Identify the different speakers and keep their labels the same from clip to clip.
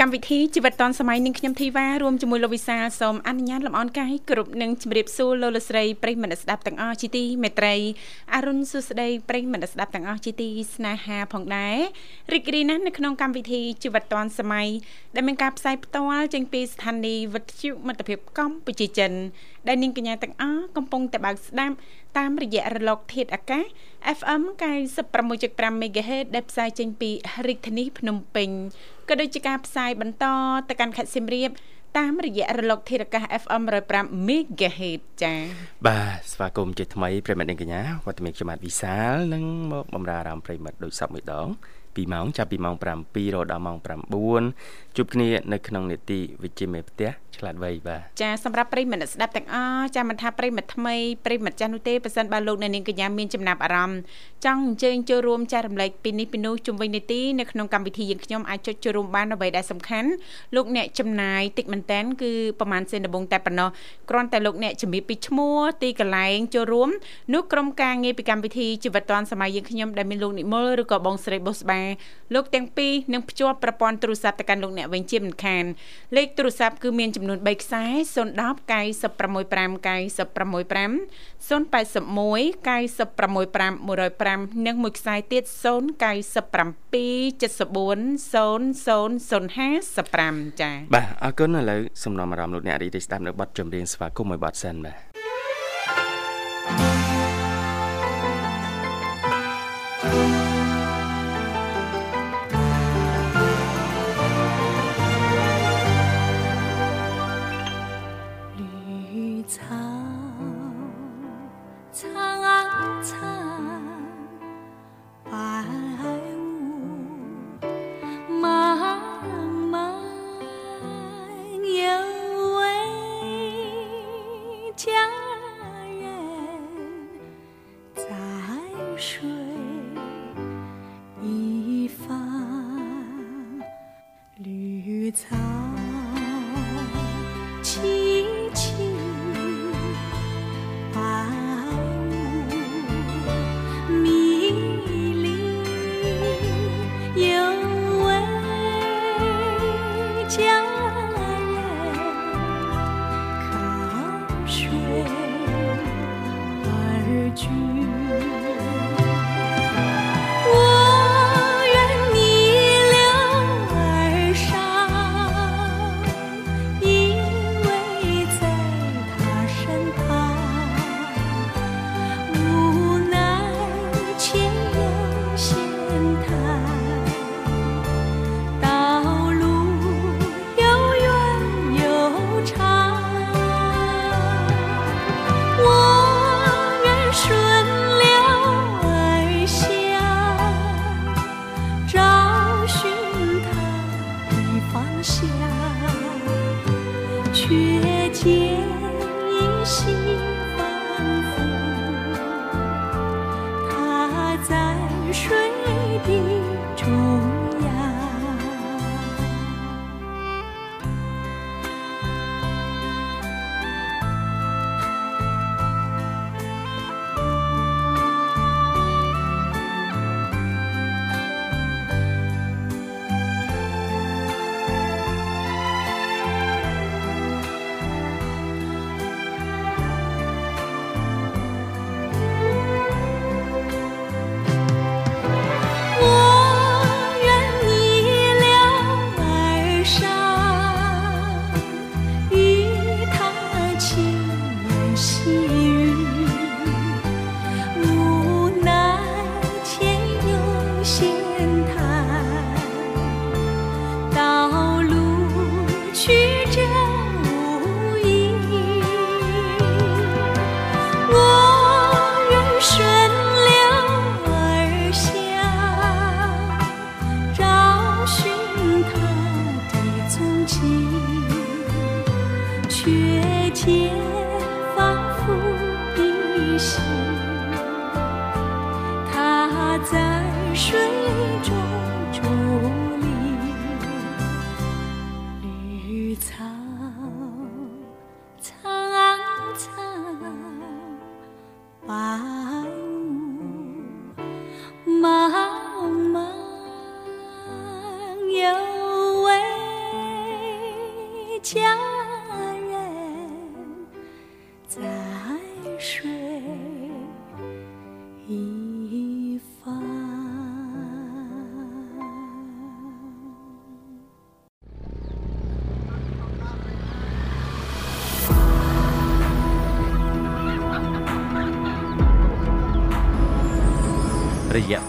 Speaker 1: កម្មវិធីជីវិតឌွန်សម័យនឹងខ្ញុំធីវ៉ារួមជាមួយលោកវិសាលសូមអនុញ្ញាតលំអរកាយគ្រប់នឹងជម្រាបសួរលោកលស្រីប្រិយមិត្តស្ដាប់ទាំងអស់ជាទីមេត្រីអរុនសុស្ដីប្រិយមិត្តស្ដាប់ទាំងអស់ជាទីស្នេហាផងដែររីករាយណាស់នៅក្នុងកម្មវិធីជីវិតឌွန်សម័យដែលមានការផ្សាយផ្ទាល់ចេញពីស្ថានីយ៍វិទ្យុមិត្តភាពកម្ពុជាចិនដែលនាងកញ្ញាទាំងអស់កំពុងតែបើកស្ដាប់ តាមរយៈរលកធាតុអាកាស FM 96.5 MHz ដែលផ្សាយចេញពីរាជធានីភ្នំពេញក៏ដូចជាការផ្សាយបន្តទៅកាន់ខេត្តសៀមរាបតាមរយៈរលកធាតុអាកាស FM 105 MHz ចា៎
Speaker 2: បាទស្វាគមន៍ជាថ្មីប្រិមត្តនាងកញ្ញាវត្តមានខ្ញុំបាទវិសាលនិងមកបំរើអារម្មណ៍ប្រិមត្តដូចសពមួយដង 2ម៉ោងចាប់ពីម៉ោង7រហូតដល់ម៉ោង9ជួបគ្នានៅក្នុងនេតិវិជ្ជាមេផ្ទះឆ្លាតវៃបាទ
Speaker 1: ចាសម្រាប់ប្រិយមិត្តស្ដាប់ទាំងអស់ចាមិនថាប្រិយមិត្តថ្មីប្រិយមិត្តចាស់នោះទេប៉ះសិនបើលោកអ្នកនាងកញ្ញាមានចំណាប់អារម្មណ៍ចង់អញ្ជើញចូលរួមចែករំលែកពីនេះពីនោះជុំវិញនីតិនៅក្នុងកម្មវិធីយើងខ្ញុំអាចចុចចូលរួមបានអ្វីដែលសំខាន់លោកអ្នកចំណាយតិចមែនតែនគឺប្រហែលសេនដបងតែប៉ុណ្ណោះគ្រាន់តែលោកអ្នកជំរាបពីឈ្មោះទីកន្លែងចូលរួមនោះក្រុមការងារពីកម្មវិធីជីវិតឌွန်សម័យយើងខ្ញុំដែលមានលោកនិមលឬក៏បងស្រីបុស្បាលោកទាំងពីរនឹងភ្ជាប់ប្រព័ន្ធទូរស័ព្ទទៅកាន់លោកអ្នកវិញជាមិនខានលេខទូរស័ព្ទគឺមានចំនួន3ខ្សែ010 965 965 081 965 105និងមួយខ្សែទៀត097 74 00055ចា៎
Speaker 2: បាទអរគុណឥឡូវសំណុំអារម្មណ៍លោកអ្នករីករាយស្ដាប់នៅបទចម្រៀងស្វាគមន៍មួយបទសិនបាទ
Speaker 3: 苍苍苍。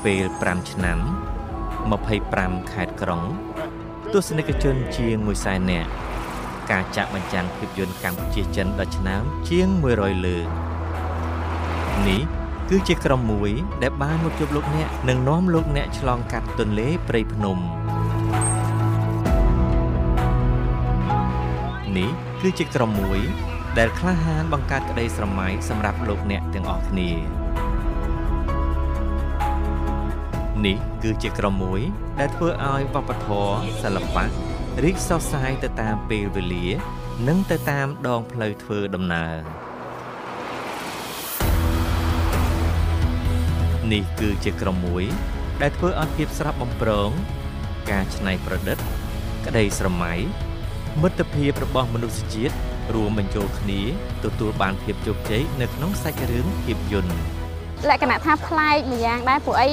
Speaker 3: ពេល5ឆ្នាំ25ខេត្តក្រុង ទស្សនិកជនជាង100,000នាក់ការចាក់បញ្ចាំងភាពយន្តកម្ពុជាចិនដល់ឆ្នាំជាង100លើកនេះគឺជាក្រុមមួយដែលបានមកជួបលោកអ្នកនិងនាំលោកអ្នកឆ្លងកាត់ទន្លេព្រៃភ្នំនេះគឺជាក្រុមមួយដែលក្លាហានបង្កើតក្តីស្រមៃសម្រាប់លោកអ្នកទាំងអស់គ្នា នេះគឺជាក្រុមមួយ ដែលធ្វើឲ្យវប្បធម៌សិល្បៈរីកសុសសាយទៅតាមពេលវេលា និងទៅតាមដងផ្លូវធ្វើដំណើរនេះគឺជាក្រុមមួយ ដែលធ្វើឲ្យភាពស្រស់បំព្រង ការច្នៃប្រឌិត ក្តីស្រមៃមិត្តភាពរបស់មនុស្សជាតិរួមបញ្ចូលគ្នាទទួលបានភាពជោគជ័យនៅក្នុងសាច់រឿងភាពយន្ត
Speaker 4: លក្ខណៈថាប្លែកម្យ៉ាងដែរព្រោះអី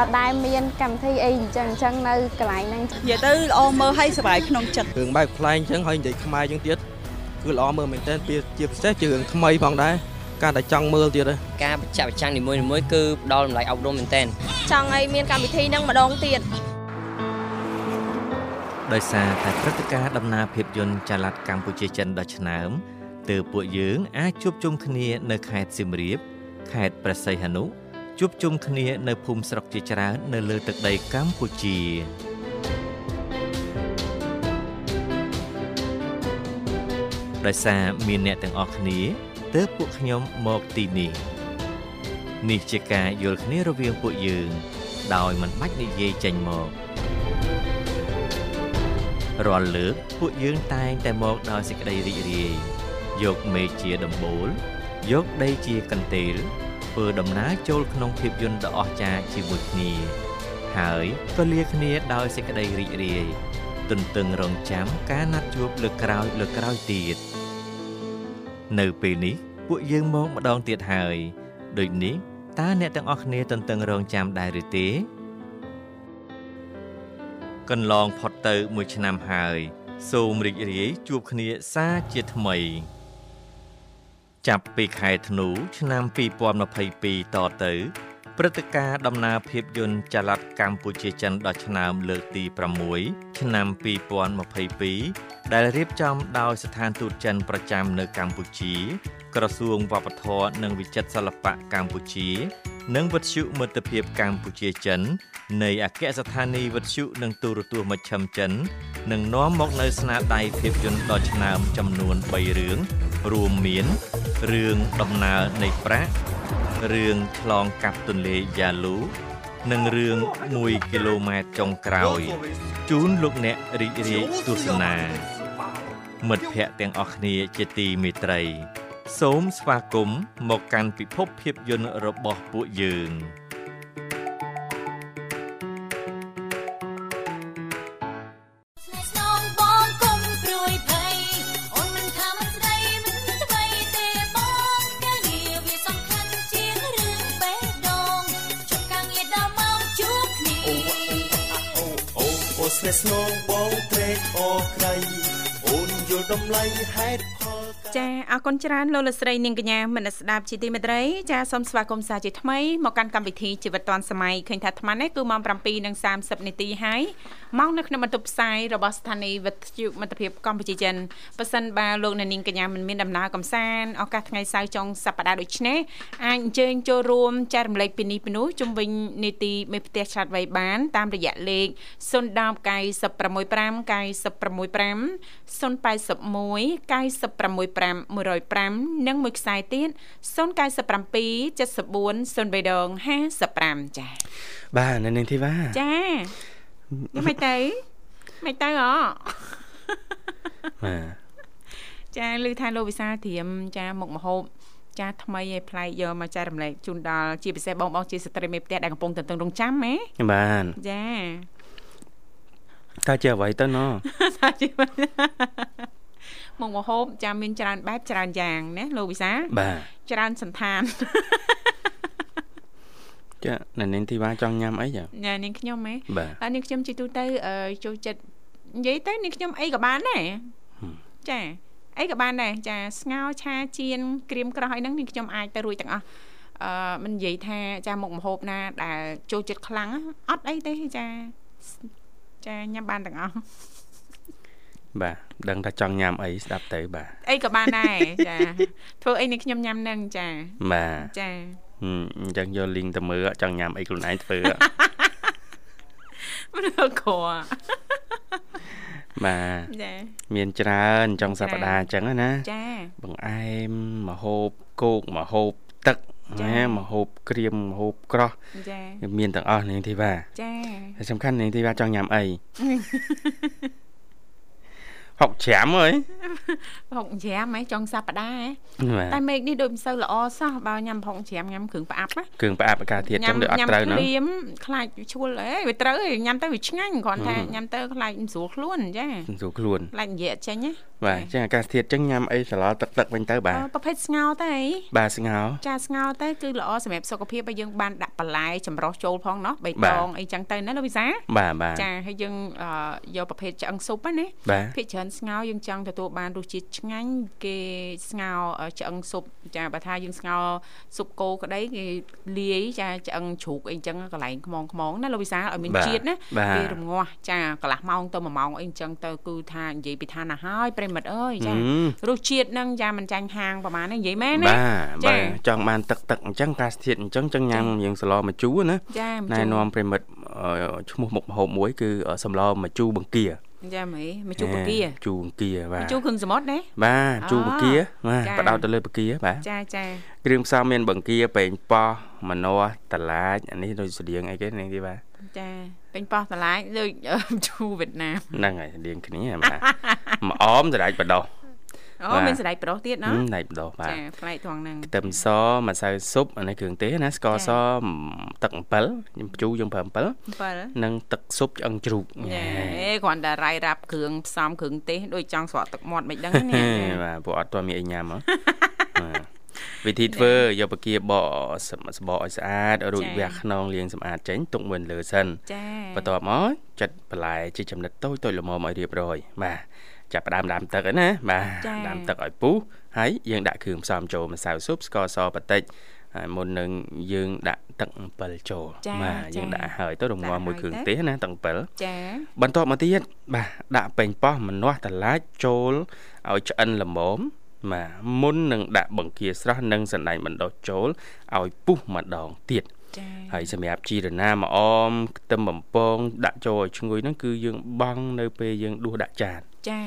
Speaker 4: អត់ដែលមានកម្មវិធីអីអញ្ចឹងអញ្ចឹងនៅកន្លែងហ្នឹងនិ
Speaker 5: យាយទៅល្អមើលឲ្យសប្បាយក្នុងចិត្ត
Speaker 6: រឿងបែបប្លែកអញ្ចឹងហើយនិយាយខ្មែរអញ្ចឹងទៀតគឺល្អមើលមែនទែនជាពិសេសជារឿងថ្មីផងដែរការតែចង់មើលទៀត
Speaker 7: ការបញ្ចាក់បញ្ចាំងនីមួយៗគឺផ្ដល់តម្លៃអប់រំមែនទែន
Speaker 4: ចង់ឲ្យមានកម្មវិធីហ្នឹងម្ដងទៀត
Speaker 3: ដោយសារតែព្រឹត្តិការណ៍ដំណើរភាពយន្តចល័តកម្ពុជាចិនដ៏ឆ្នើមទើបពួកយើងអាចជួបជុំគ្នានៅខេត្តសៀមរាប ខេត្តព្រះសីហនុជួបជុំគ្នានៅភូមិស្រុកជាច្រើននៅលើទឹកដីកម្ពុជាដោយសារមានអ្នកទាំងអស់គ្នាទើបពួកខ្ញុំមកទីនេះនេះជាការយល់គ្នារវាងពួកយើង ដោយមិនបាច់និយាយចេញមករាល់លើកពួកយើងតែងតែមកដោយសេចក្តីរីករាយយកមេឃជាដំបូល យកដីជាកន្ទេលធ្វើដំណើរចូលក្នុងភាពយន្តដ៏អស្ចារ្យជាមួយគ្នា ហើយក៏លាគ្នាដោយសេចក្តីរីករាយទន្ទឹងរង់ចាំការណាត់ជួបលើកក្រោយលើកក្រោយទៀតនៅពេលនេះពួកយើងមកម្ដងទៀតហើយដូចនេះតើអ្នកទាំងអស់គ្នាទន្ទឹងរង់ចាំដែរឬទេកន្លងផុតទៅមួយឆ្នាំហើយ សូមរីករាយជួបគ្នាសាជាថ្មី ចាប់ពីខែធ្នូឆ្នាំ2022តទៅព្រឹត្តិការណ៍ដំណើរភាពយន្តចល័តកម្ពុជាចិនដ៏ឆ្នើមលើកទី6ឆ្នាំ2022ដែលរៀបចំដោយស្ថានទូតចិនប្រចាំនៅកម្ពុជា ក្រសួងវប្បធម៌និងវិចិត្រសិល្បៈកម្ពុជា និងវិទ្យុមិត្តភាពកម្ពុជាចិន នៃអគ្គស្ថានីយ៍វិទ្យុនិងទូរទស្សន៍មជ្ឈិមចិននឹងនាំមកនៅស្នាដៃភាពយន្តដ៏ឆ្នើមចំនួន3រឿងរួមមាន រឿងដំណើរនៃប្រាក់រឿងឆ្លងកាត់ទន្លេយ៉ាលូនិងរឿង1គីឡូម៉ែត្រចុងក្រោយជូនលោកអ្នករីករាយទស្សនា មិត្តភ័ក្តិទាំងអស់គ្នាជាទីមេត្រី សូមស្វាគមន៍មកកាន់ពិភពភាពយន្តរបស់ពួកយើង។
Speaker 8: ស្នេហ៍ស្នងបងត្រេកអរក្រៃអូនយល់តម្លៃហេតុ
Speaker 1: ចាអរគុណច្រើនលោកលស្រីនាងកញ្ញាមនស្ដាប់ជាទីមេត្រីចាសូមស្វាគមន៍សាជាថ្មីមកកាន់កម្មវិធីជីវិតឌွန်សម័យឃើញថាអាត្មានេះគឺម៉ោង7:30នាទីហើយមកនៅក្នុងបន្ទប់ផ្សាយរបស់ស្ថានីយ៍វិទ្យុមិត្តភាពកម្ពុជាចិនប៉ះសិនបើលោកអ្នកនាងកញ្ញាមិនមានដំណើរកំសាន្តឱកាសថ្ងៃសៅរ៍ចុងសប្តាហ៍ដូចនេះអាចអញ្ជើញចូលរួមចែករំលែកពីនេះពីនោះជុំវិញនីតិមេផ្ទះឆ្លាតវៃបានតាមរយៈលេខ010 965 965 081 965 105និងមួយខ្សែទៀត097 74 03ដង55ចា៎
Speaker 9: បាទនៅនាងធីវ៉ា
Speaker 1: ចាយ៉ាងម៉េចទៅមិនទៅអ
Speaker 9: បាទ
Speaker 1: ចាឮថាលោកវិសាលត្រៀមចាមុខម្ហូបចាថ្មីឲ្យប្លែកយកមកចែករំលែកជូនដល់ជាពិសេសបងបងជាស្ត្រីមេផ្ទះដែលកំពុងតន្ទឹងរង់ចាំហ៎
Speaker 9: បាទ
Speaker 1: ចា
Speaker 9: តើជាអ្វីទៅណោះ
Speaker 1: ថាជា មុខម្ហូបចាមានច្រើនបែបច្រើនយ៉ាងណាលោកវិសាល
Speaker 9: បាទ
Speaker 1: ច្រើនសន្តាន
Speaker 9: ចានៅនាងធីវ៉ាចង់ញ៉ាំអីចា
Speaker 1: ញ៉ានាងខ្ញុំហ៎
Speaker 9: បាទ
Speaker 1: អឺនាងខ្ញុំជាទូទៅអឺចូលចិត្តនិយាយទៅនាងខ្ញុំអីក៏បានដែរ
Speaker 9: ហឹម
Speaker 1: ចាអីក៏បានដែរចាស្ងោរឆាចៀនក្រៀមក្រោះអីហ្នឹងនាងខ្ញុំអាចទៅរួចទាំងអស់អឺមិននិយាយថាចាមុខម្ហូបណាដែលចូលចិត្តខ្លាំងអត់អីទេចាចាញ៉ាំបានទាំងអស់
Speaker 9: បាទដឹងថាចង់ញ៉ាំអីស្ដាប់ទៅបាទ
Speaker 1: អីក៏បានដែរចាធ្វើអីនាងខ្ញុំញ៉ាំនឹងចា
Speaker 9: បាទ
Speaker 1: ចា
Speaker 9: ហឹមអញ្ចឹងយកលីងទៅមើលចង់ញ៉ាំអីខ្លួនឯងធ្វើ
Speaker 1: មិនអក្រ
Speaker 9: បាទ
Speaker 1: ចា
Speaker 9: មានច្រើនចុងសប្តាហ៍អញ្ចឹងណា
Speaker 1: ចា
Speaker 9: បង្អែមម្ហូបគោកម្ហូបទឹក
Speaker 1: ចា
Speaker 9: ណាម្ហូបក្រៀមម្ហូបក្រោះ
Speaker 1: ចា
Speaker 9: មានទាំងអស់នាងធីវ៉ា
Speaker 1: ចា
Speaker 9: ហើយសំខាន់នាងធីវ៉ាចង់ញ៉ាំអី ហុកច្រាំអើយ
Speaker 1: ហុកច្រាមហ៎ចុងសប្តាហ៍ហ៎
Speaker 9: បាទ
Speaker 1: តែមេឃនេះដូចមិនសូវល្អសោះបើញ៉ាំហុកច្រាមញ៉ាំគ្រឿងផ្អាប់ណា
Speaker 9: គ្រឿងផ្អាប់អាកាសធាតុអញ្ចឹងដូចអត់ត្រូវ
Speaker 1: ញ៉ាំ
Speaker 9: ណា
Speaker 1: ភ្លាមខ្លាចឈួលអេវាត្រូវឯងញ៉ាំទៅវាឆ្ងាញ់គ្រាន់ថា
Speaker 9: ហឹម
Speaker 1: ញ៉ាំទៅខ្លាចមិនស្រួលខ្លួនចា
Speaker 9: ស្រួលខ្លួន
Speaker 1: ខ្លាចនិយាយអត់ចេញណា
Speaker 9: បាទអញ្ចឹងអាកាសធាតុអញ្ចឹងញ៉ាំអីសឡទឹកទឹកវិញទៅបាទ
Speaker 1: អឺប្រភេទស្ងោរទៅអី
Speaker 9: បាទស្ងោរ
Speaker 1: ចាស្ងោរទៅគឺល្អសម្រាប់សុខភាពបើយើងបានដាក់បន្លែចម្រុះចូលផងណោះបៃ
Speaker 9: បា
Speaker 1: ត
Speaker 9: ទ
Speaker 1: ងអីចឹងទៅណាលោកវិសា
Speaker 9: បាទបាទ
Speaker 1: ចាហើយយើងអឺយកប្រភេទឆ្អឹងស៊ុបហ្នឹងណា
Speaker 9: បាទ
Speaker 1: ភាគច្រើនស្ងោរយើងចង់ទទួលបានរសជាតិឆ្ងាញ់គេស្ងោរអឺឆ្អឹងស៊ុបចាបើថាយើងស្ងោរស៊ុបគោក្តីគេលាយចាឆ្អឹងជ្រូកអីចឹងកន្លែងខ្មងខ្មងណាលោកវិសាលឲ្យមានជាតិណា
Speaker 9: បាទ
Speaker 1: គេរងាស់ចាកន្លះម៉ោងទៅ1ម៉ោងអីចឹងទៅគឺថានិយាយពីថាណាហើយប្រិមិត្តអើយចា
Speaker 9: ហឹម
Speaker 1: រសជាតិហ្នឹងចាមិនចាញ់ហាងប្រហែលហ្នឹងនិយាយមែនណា
Speaker 9: បាទ
Speaker 1: ចា
Speaker 9: បាទចង់បានទឹកទឹកអញ្ចឹងអាកាសធាតុអញ្ចឹងចឹងញ៉ាំយើងសឡម្ជូរណា
Speaker 1: ចាម
Speaker 9: ណែ
Speaker 1: ជូរ
Speaker 9: នាំប្រិមិត្តអឺឈ្មោះមុខម្ហូបមួយគឺសម្លម្ជូរបង្គា
Speaker 1: ចាមេមកជូរបង្គា
Speaker 9: ជូរបង្គាបាទ
Speaker 1: ជូរគ្រឿងសមុទ្រណា
Speaker 9: បាទជូរបង្គាបាទ
Speaker 1: ចា
Speaker 9: បដោតទៅលើបង្គាបាទ
Speaker 1: ចាចា
Speaker 9: គ្រឿងផ្សំមានបង្គាប៉េងប៉ោះម្នាស់តឡាចអានេះដូចស្តៀងអីគេនាងទីបាទ
Speaker 1: ចា ពេញប៉ោះតឡាយដូចអឺជូរវៀតណាម
Speaker 9: ហ្នឹងហើយស្តៀងគ្នាបាទម្អមសណ្ដែកបដោះ
Speaker 1: អូ
Speaker 9: បាទ
Speaker 1: មានសណ្ដែកប្រុសទៀត
Speaker 9: ហឹ
Speaker 1: ណា
Speaker 9: មដៃបដោះបាទ
Speaker 1: ចាផ្លែកត្រង់ហ្នឹង
Speaker 9: ខ្ទឹមសម្សៅស៊ុបអានេះគ្រឿងទេសណាស្ករសទឹកអំពិលខ្ញុំជូរយើងប្រើអំពិល
Speaker 1: 7
Speaker 9: និងទឹកស៊ុបឆ្អឹងជ្រូក
Speaker 1: ចាអេគ្រាន់តែរាយរាប់គ្រឿងផ្សំគ្រឿងទេសដូចចង់ស្រក់ទឹកមាត់មិនដឹងណា
Speaker 9: បាទព្រោះអត់ទាន់មានអីញ៉ាំហ៎បាទ វិធីធ្វើយកបកាបកសបកឲ្យស្អាតរួចវះខ្នងលាងសម្អាតចេញទុកមួយលើសិន
Speaker 1: ចា
Speaker 9: បន្ទាប់មកចិតបន្លែជាចំណិតតូចតូចល្មមឲ្យរៀបរយបាទចាប់ផ្ដើមដាំទឹកហ្នឹងណាបាទដាំទឹកឲ្យពុះហើយយើងដាក់គ្រឿងផ្សំចូលម្សៅស៊ុបស្ករសបន្តិចហើយមុននឹងយើងដាក់ទឹកអំពិលចូលបាទយើងដាក់ហើយទៅរងាស់មួយគ្រឿងទេសណាទឹកអំពិល
Speaker 1: ចា
Speaker 9: បន្ទាប់មកទៀតបាទដាក់ប៉េងប៉ោះម្នាស់តឡាចចូលឲ្យឆ្អិនល្មម បាទមុននឹងដាក់បង្គាស្រស់និងសណ្ដែកបណ្ដុះចូលឲ្យពុះម្ដងទៀត
Speaker 1: ចា
Speaker 9: ហើយសម្រាប់ជីរណាម្អមខ្ទឹមបំពង ដាក់ចូលឲ្យឈ្ងុយហ្នឹងគឺយើងបង់នៅពេលយើងដួសដាក់ចាន
Speaker 1: ចា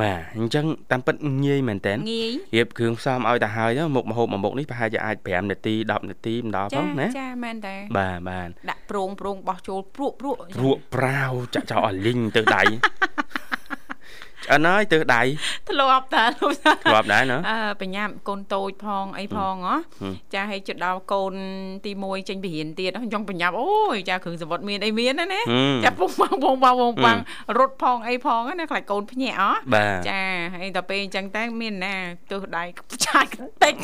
Speaker 9: បាទអញ្ចឹងតាមពិតងាយមែនតើ
Speaker 1: ងាយ
Speaker 9: រៀបគ្រឿងផ្សំឲ្យទៅហើយទៅមុខម្ហូបមួយមុខនេះប្រហែលជាអាច5នាទី10នាទីម្ដងផ
Speaker 1: ចា
Speaker 9: ងណា
Speaker 1: ចាមែនតើ
Speaker 9: បាទបាទ
Speaker 1: ដាក់ប្រងប្រងបោះចូលព្រក់ព្រក់
Speaker 9: រក់ប្រាវចាក់ចោលឲ្យលីងទៅដៃ ឆ្អិនហើយទៅដៃ
Speaker 1: ធ្លាប់តើលោកសា
Speaker 9: ធ្លាប់ដែរណា
Speaker 1: អឺបញ្ញាកូនតូចផងអីផងហ៎
Speaker 9: ហឹម
Speaker 1: ចាឲ្យជិតដល់កូនទី1ចេញពីរៀនទៀតចង់បញ្ញាអូយចាគ្រឿងសមុទ្រមានអីមានណាណា
Speaker 9: ហឹម
Speaker 1: ចាពុំបងបងបងបងបងរត់ផងអីផងណាខ្លាចកូនភ្ញាក់អ
Speaker 9: បាទ
Speaker 1: ចាហើយដល់ពេលអញ្ចឹងតែមានណាទើសដៃឆាយបន្តិច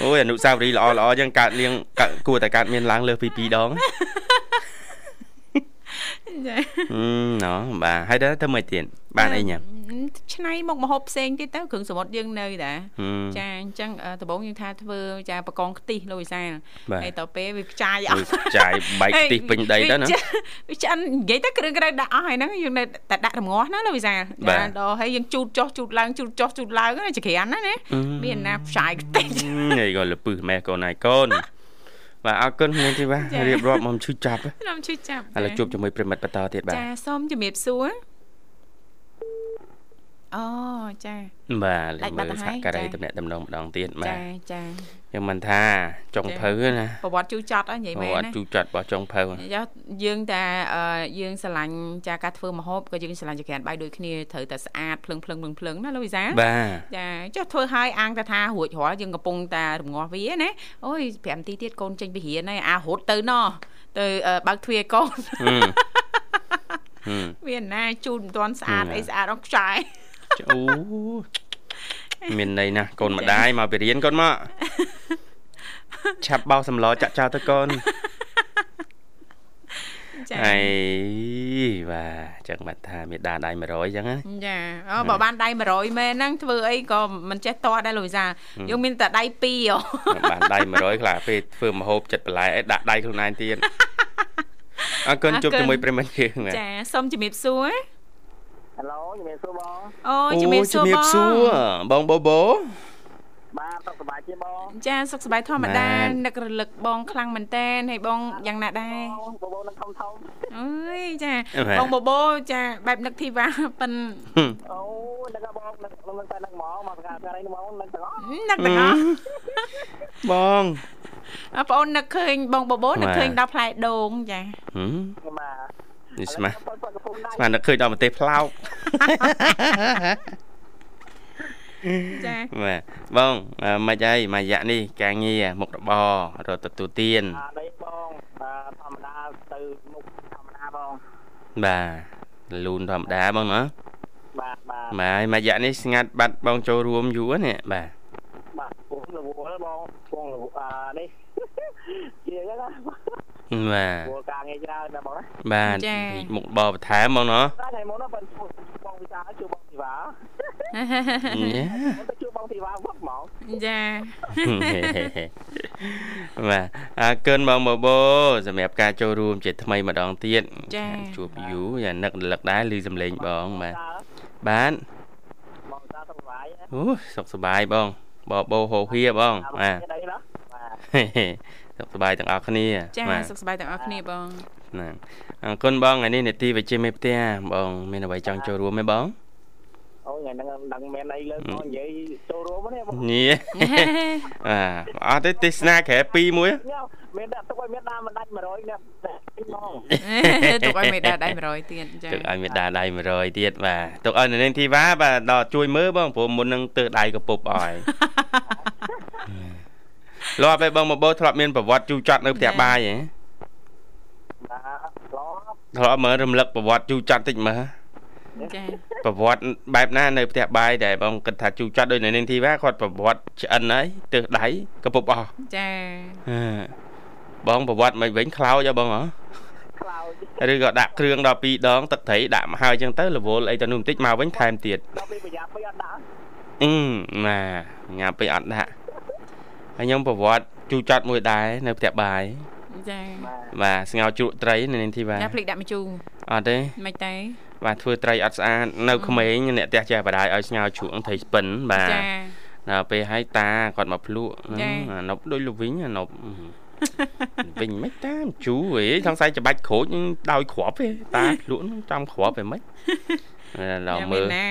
Speaker 9: អូយអនុស្សាវរីយ៍ល្អល្អចឹងកើតលៀងកើតគួរតែកើតមានឡើងលើសពី2ដង
Speaker 1: ចា
Speaker 9: ហឹមណ៎បាទហើយដល់ទៅមិនទៀតបានអីញ៉ាំ
Speaker 1: ឆ្នៃមុខម្ហូបផ្សេងទៀតទៅគ្រឿងសមុទ្រយើងនៅតា
Speaker 9: ហឹម
Speaker 1: ចាអញ្ចឹងអឺដំបូងយើងថាធ្វើចាបកងខ្ទិះលោកវិសាល
Speaker 9: បាទ
Speaker 1: ហើយដល់ពេលវាខ្ចាយអ
Speaker 9: មួយ
Speaker 1: ស់
Speaker 9: ចាយបែកខ្ទិះពេញដីទៅណា
Speaker 1: វាឆ្អិននិយាយទៅគ្រឿងក្រៅដាក់អស់ហើយហ្នឹងយើងនៅតែដាក់រងាស់ណាលោកវិសាល
Speaker 9: បាទ
Speaker 1: ចាដល់ហើយយើងជូតចុះជូតឡើងជូតចុះជូតឡើងណាចក្រានណាណាមានណាផ្សាយខ្ទេច
Speaker 9: នេះក៏លពឹសម៉ែកូនឯកូន បាទអរគុណនាងធីវ៉ា
Speaker 1: ចា
Speaker 9: រៀបរាប់មកឈឺចាប់ហ៎
Speaker 1: ខ្ញុំជួយចាប់
Speaker 9: ឥឡូវជួបជាមួយប្រិមិត្តបន្តទៀតបាទ
Speaker 1: ចាសូមជំរាបសួរអូចា
Speaker 9: បាទ
Speaker 1: ដាច់បា
Speaker 9: លើ
Speaker 1: ត់ទៅ
Speaker 9: សហ
Speaker 1: ហើយ
Speaker 9: ការី
Speaker 1: ចា
Speaker 9: តំណែងតំណងម្ដងទៀតបាទ
Speaker 1: ចាចា
Speaker 9: ខ្ញុំមិនថាចុងភៅណា
Speaker 1: ប្រវត្តិជូរចត់ហ៎និយាយមែន
Speaker 9: អត់
Speaker 1: ណា
Speaker 9: ជូរចាត់របស់ចុងភៅ
Speaker 1: យោយើងតែអឺយើងស្រឡាញ់ចាការធ្វើម្ហូបក៏យើងស្រឡាញ់ចក្រានបាយដូចគ្នាត្រូវតែស្អាតភ្លឹងភ្លឹងភ្លឹងភ្លឹងណាលោកវិសាល
Speaker 9: បាទ
Speaker 1: ចាចុះធ្វើឲ្យអាងតែថារួចរាល់យើងកំពុងតែរងាស់វាណាអូយ5នាទីទៀតកូនចេញពីរៀនហើយអារត់ទៅណោះទៅអឺបើកទ្វារកូន
Speaker 9: ហឹមហឹម
Speaker 1: វាណាជូនមិនទាន់ស្អាត
Speaker 9: ហឹម
Speaker 1: អីស្អាតអស់ខ្ចាយ
Speaker 9: អូ មានន័យណាស់កូនម្ដាយមកពីរៀនកូនមកឆាប់បោសសម្លចាក់ចោលទៅកូន
Speaker 1: ចា
Speaker 9: អីបាទចឹងបាត់ថាមេដាដៃ100ចឹងណា
Speaker 1: ចាអូបើបានដៃ100មែនហ្នឹងធ្វើអីក៏មិនចេះតដែរលោកវិសាលយើងមានតែដៃ2ហ៎
Speaker 9: បានដៃ100ខ្លះពេលធ្វើមហូបចិត្តបន្លែអីដាក់ដៃខ្លួនឯងទៀតអរគុណជួបជាមួយប្រិមត្តយើងបាទ
Speaker 1: ចាសូមជំរាបសួរ
Speaker 10: ហេឡូជំរាបសួរបង
Speaker 1: អូជំរាបសួរ
Speaker 9: ជំរាប
Speaker 1: បង
Speaker 9: សួរបងបូបូ
Speaker 10: បាទសុខសប្បាយទេបង
Speaker 1: ចាសុខសប្បាយធម្មតា
Speaker 9: បាន
Speaker 1: នឹករលឹកបងខ្លាំងមែនតែនហើយបងយ៉ាងណាដែរ
Speaker 10: បងបងបងនឹងធំធំ
Speaker 1: អើយចាបងបបោចាបែបនឹកធីវ៉ាប៉ិន
Speaker 10: អូនឹកបងនឹកនឹកតែនឹកហ្មងមកថ្ងៃថ្ងៃនេះមកនឹកទាំងអស់
Speaker 1: នឹកទាំងអស់
Speaker 9: បង
Speaker 1: អបងអូននឹកឃើញបងបបោនឹក
Speaker 9: បាទ
Speaker 1: ឃើញដល់ផ្លែដូងចា
Speaker 9: ហឹម
Speaker 10: បាទ
Speaker 9: នេះស្មា
Speaker 10: ប៉ុតប៉ុតកំពុងដៃ
Speaker 9: ស្មាននឹកឃើញដល់ប្រទេសផ្លោក
Speaker 1: ចា
Speaker 9: បាទបងអឺមិនអីមួយរយៈនេះការងារមុខរបររត់ទទួលទាន
Speaker 10: អាដីបងបាទធម្មតាទៅមុខធម្មតាបង
Speaker 9: បាទលូនធម្មតាបងណា
Speaker 10: បាទបាទ
Speaker 9: បាទហើយមួយរយៈនេះស្ងាត់បាត់បងចូលរួមយូរណាស់បាទ
Speaker 10: បាទពងរវល់បងពងរវល់អានេះជាអញ្ចឹងណា
Speaker 9: បាទ
Speaker 10: ព្រោះការងារច្រើនណាបងណា
Speaker 9: បាទមុខរបរបន្ថែមបងណា
Speaker 10: តែថ្ងៃមុនណាបងជួបបងវិសាជួបបងធីវ៉ា
Speaker 9: ញ៉ា
Speaker 10: ទៅជួបបងធីវ៉ាវឹកហ្មង
Speaker 1: ចា
Speaker 9: បាទអរគុណបងបបោសម្រាប់ការចូលរួមជាថ្មីម្ដងទៀត
Speaker 1: ចា
Speaker 9: ជួបយូរយ៉ាងនឹករលឹកដែរឮសំឡេងបងបាទ
Speaker 10: តើ
Speaker 9: បាទ
Speaker 10: បងតាសុខសប្បាយណា
Speaker 9: អូសុខសប្បាយបងបបោហោហៀបងបាទ
Speaker 10: ដីណាបាទ
Speaker 9: សុខសប្បាយទាំងអស់គ្នា
Speaker 1: ចា
Speaker 9: បាទ
Speaker 1: សុខសប្បាយទាំងអស់គ្នាបង
Speaker 9: ណាអរគុណបងថ្ងៃនេះនេតិវិជ្ជាមេផ្ទះបង មានអ្វីចង់ចូលរួមទេបង
Speaker 10: អូថ្ងៃហ្នឹងដឹងមែនអីលើបងនិយាយចូលរួមទេបង
Speaker 9: ញ៉េបាទអត់ទេទេសនាក្រែ2មួយ
Speaker 10: ញ៉ាំមានដាក់ទុកឲ្យមានដាមិនដាច់100អ្នកទីហ្មង
Speaker 1: ទុកឲ្យមេដាដៃ100ទៀតចា
Speaker 9: ទឹកឲ្យមេដាដៃ100ទៀតបាទទុកឲ្យនៅនាងធីវ៉ាបាទដល់ជួយមើលបងព្រោះមុននឹងទើដៃកពុបអស់ លាប់ឯបងមកបោធ្លាប់មានប្រវត្តិជូរចត់នៅផ្ទះបាយហ៎
Speaker 10: បាទឡប់
Speaker 9: ធ្លាប់មើលរំលឹកប្រវត្តិជូរចត់តិចមើល
Speaker 1: ចា
Speaker 9: ប្រវត្តិបែបណានៅផ្ទះបាយដែលបងគិតថាជូរចត់ដោយនៅនាងធីវ៉ាគាត់ប្រវត្តិឆ្អិនហើយទើដៃកពុបអស់
Speaker 1: ចា
Speaker 9: ហឺបងប្រវត្តិមិនវិញខ្លោចហ៎បងហ៎
Speaker 10: ខ្លោច
Speaker 9: ឬក៏ដាក់គ្រឿងដល់2ដងទឹកត្រីដាក់មកហើយអញ្ចឹងទៅរវល់អីទៅនោះបន្តិចមកវិញថែមទៀត
Speaker 10: ដល់ពេលប្រយ័ត្នពេកអត់ដាក់
Speaker 9: អឺណាញ៉ាំពេកអត់ដាក់ ហើយខ្ញុំប្រវត្តិជូរចត់មួយដែរនៅផ្ទះបាយ
Speaker 1: ចា
Speaker 9: បាទស្ងោរជ្រក់ត្រីនៅនាងធីវ៉ា
Speaker 1: ញ៉ាំភ្លេចដាក់ម្ជូរ
Speaker 9: អត់ទេ
Speaker 1: មិនទេ
Speaker 9: បាទធ្វើត្រីអត់ស្អាតនៅក្មេងអ្នកផ្ទះចេះបដាយឲ្យស្ងោរជ្រក់ត្រីស្ពិនបាទ
Speaker 1: ចា
Speaker 9: ដល់ពេលឲ្យតាគាត់មកភ្លក់
Speaker 1: ចា
Speaker 9: អានប់ដូចលវិញអានប់វិញមិនតាមជូរហេសង្ស័យច្បាច់ក្រូចដោយគ្រាប់ទេតាភ្លក់នឹងចំគ្រាប់ហេមិនដល់
Speaker 1: ញ៉ាំ
Speaker 9: មើ
Speaker 1: មាន
Speaker 9: ល
Speaker 1: ណា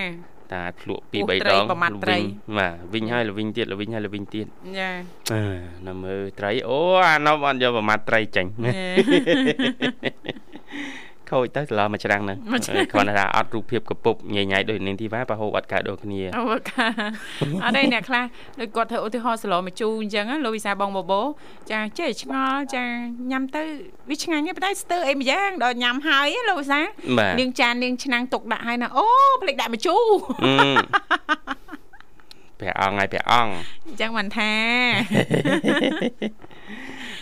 Speaker 9: តាភ្លក់ពី
Speaker 1: ពោះ
Speaker 9: 3
Speaker 1: ត្រី
Speaker 9: ដង
Speaker 1: ប្រមាត់ត្រី
Speaker 9: បាទវិញហើយលវិញទៀតលវិញហើយលវិញទៀត
Speaker 1: ចា
Speaker 9: អឺនៅមើលត្រីអូអានប់អត់យកប្រមាត់ត្រីចាញ់ ខូចទៅច្រឡំមួយច្រាំងហ្នឹង
Speaker 1: មួយច្រាំង
Speaker 9: គ្រាន់តែថាអត់រូបភាពកពុបញ៉ៃញ៉ៃដូចនាងធីវ៉ាប្រហូបអត់កើតដូចគ្នា
Speaker 1: អូកាអត់ទេអ្នកខ្លះដូចគាត់ធ្វើឧទាហរណ៍សឡម្ជូរអញ្ចឹងណាលោកវិសាបងបបោចាចេះឆ្ងល់ចាញ៉ាំទៅវាឆ្ងាញ់ទេប៉ុន្តែស្ទើរអីម្យ៉ាងដល់ញ៉ាំហើយណាលោកវិសា
Speaker 9: បាទ
Speaker 1: នាងចាននាងឆ្នាំងទុកដាក់ហើយណាអូភ្លេចដាក់ម្ជូរ
Speaker 9: អឺព្រះអង្គហើយព្រះអង្គ
Speaker 1: អញ្ចឹងមិនថា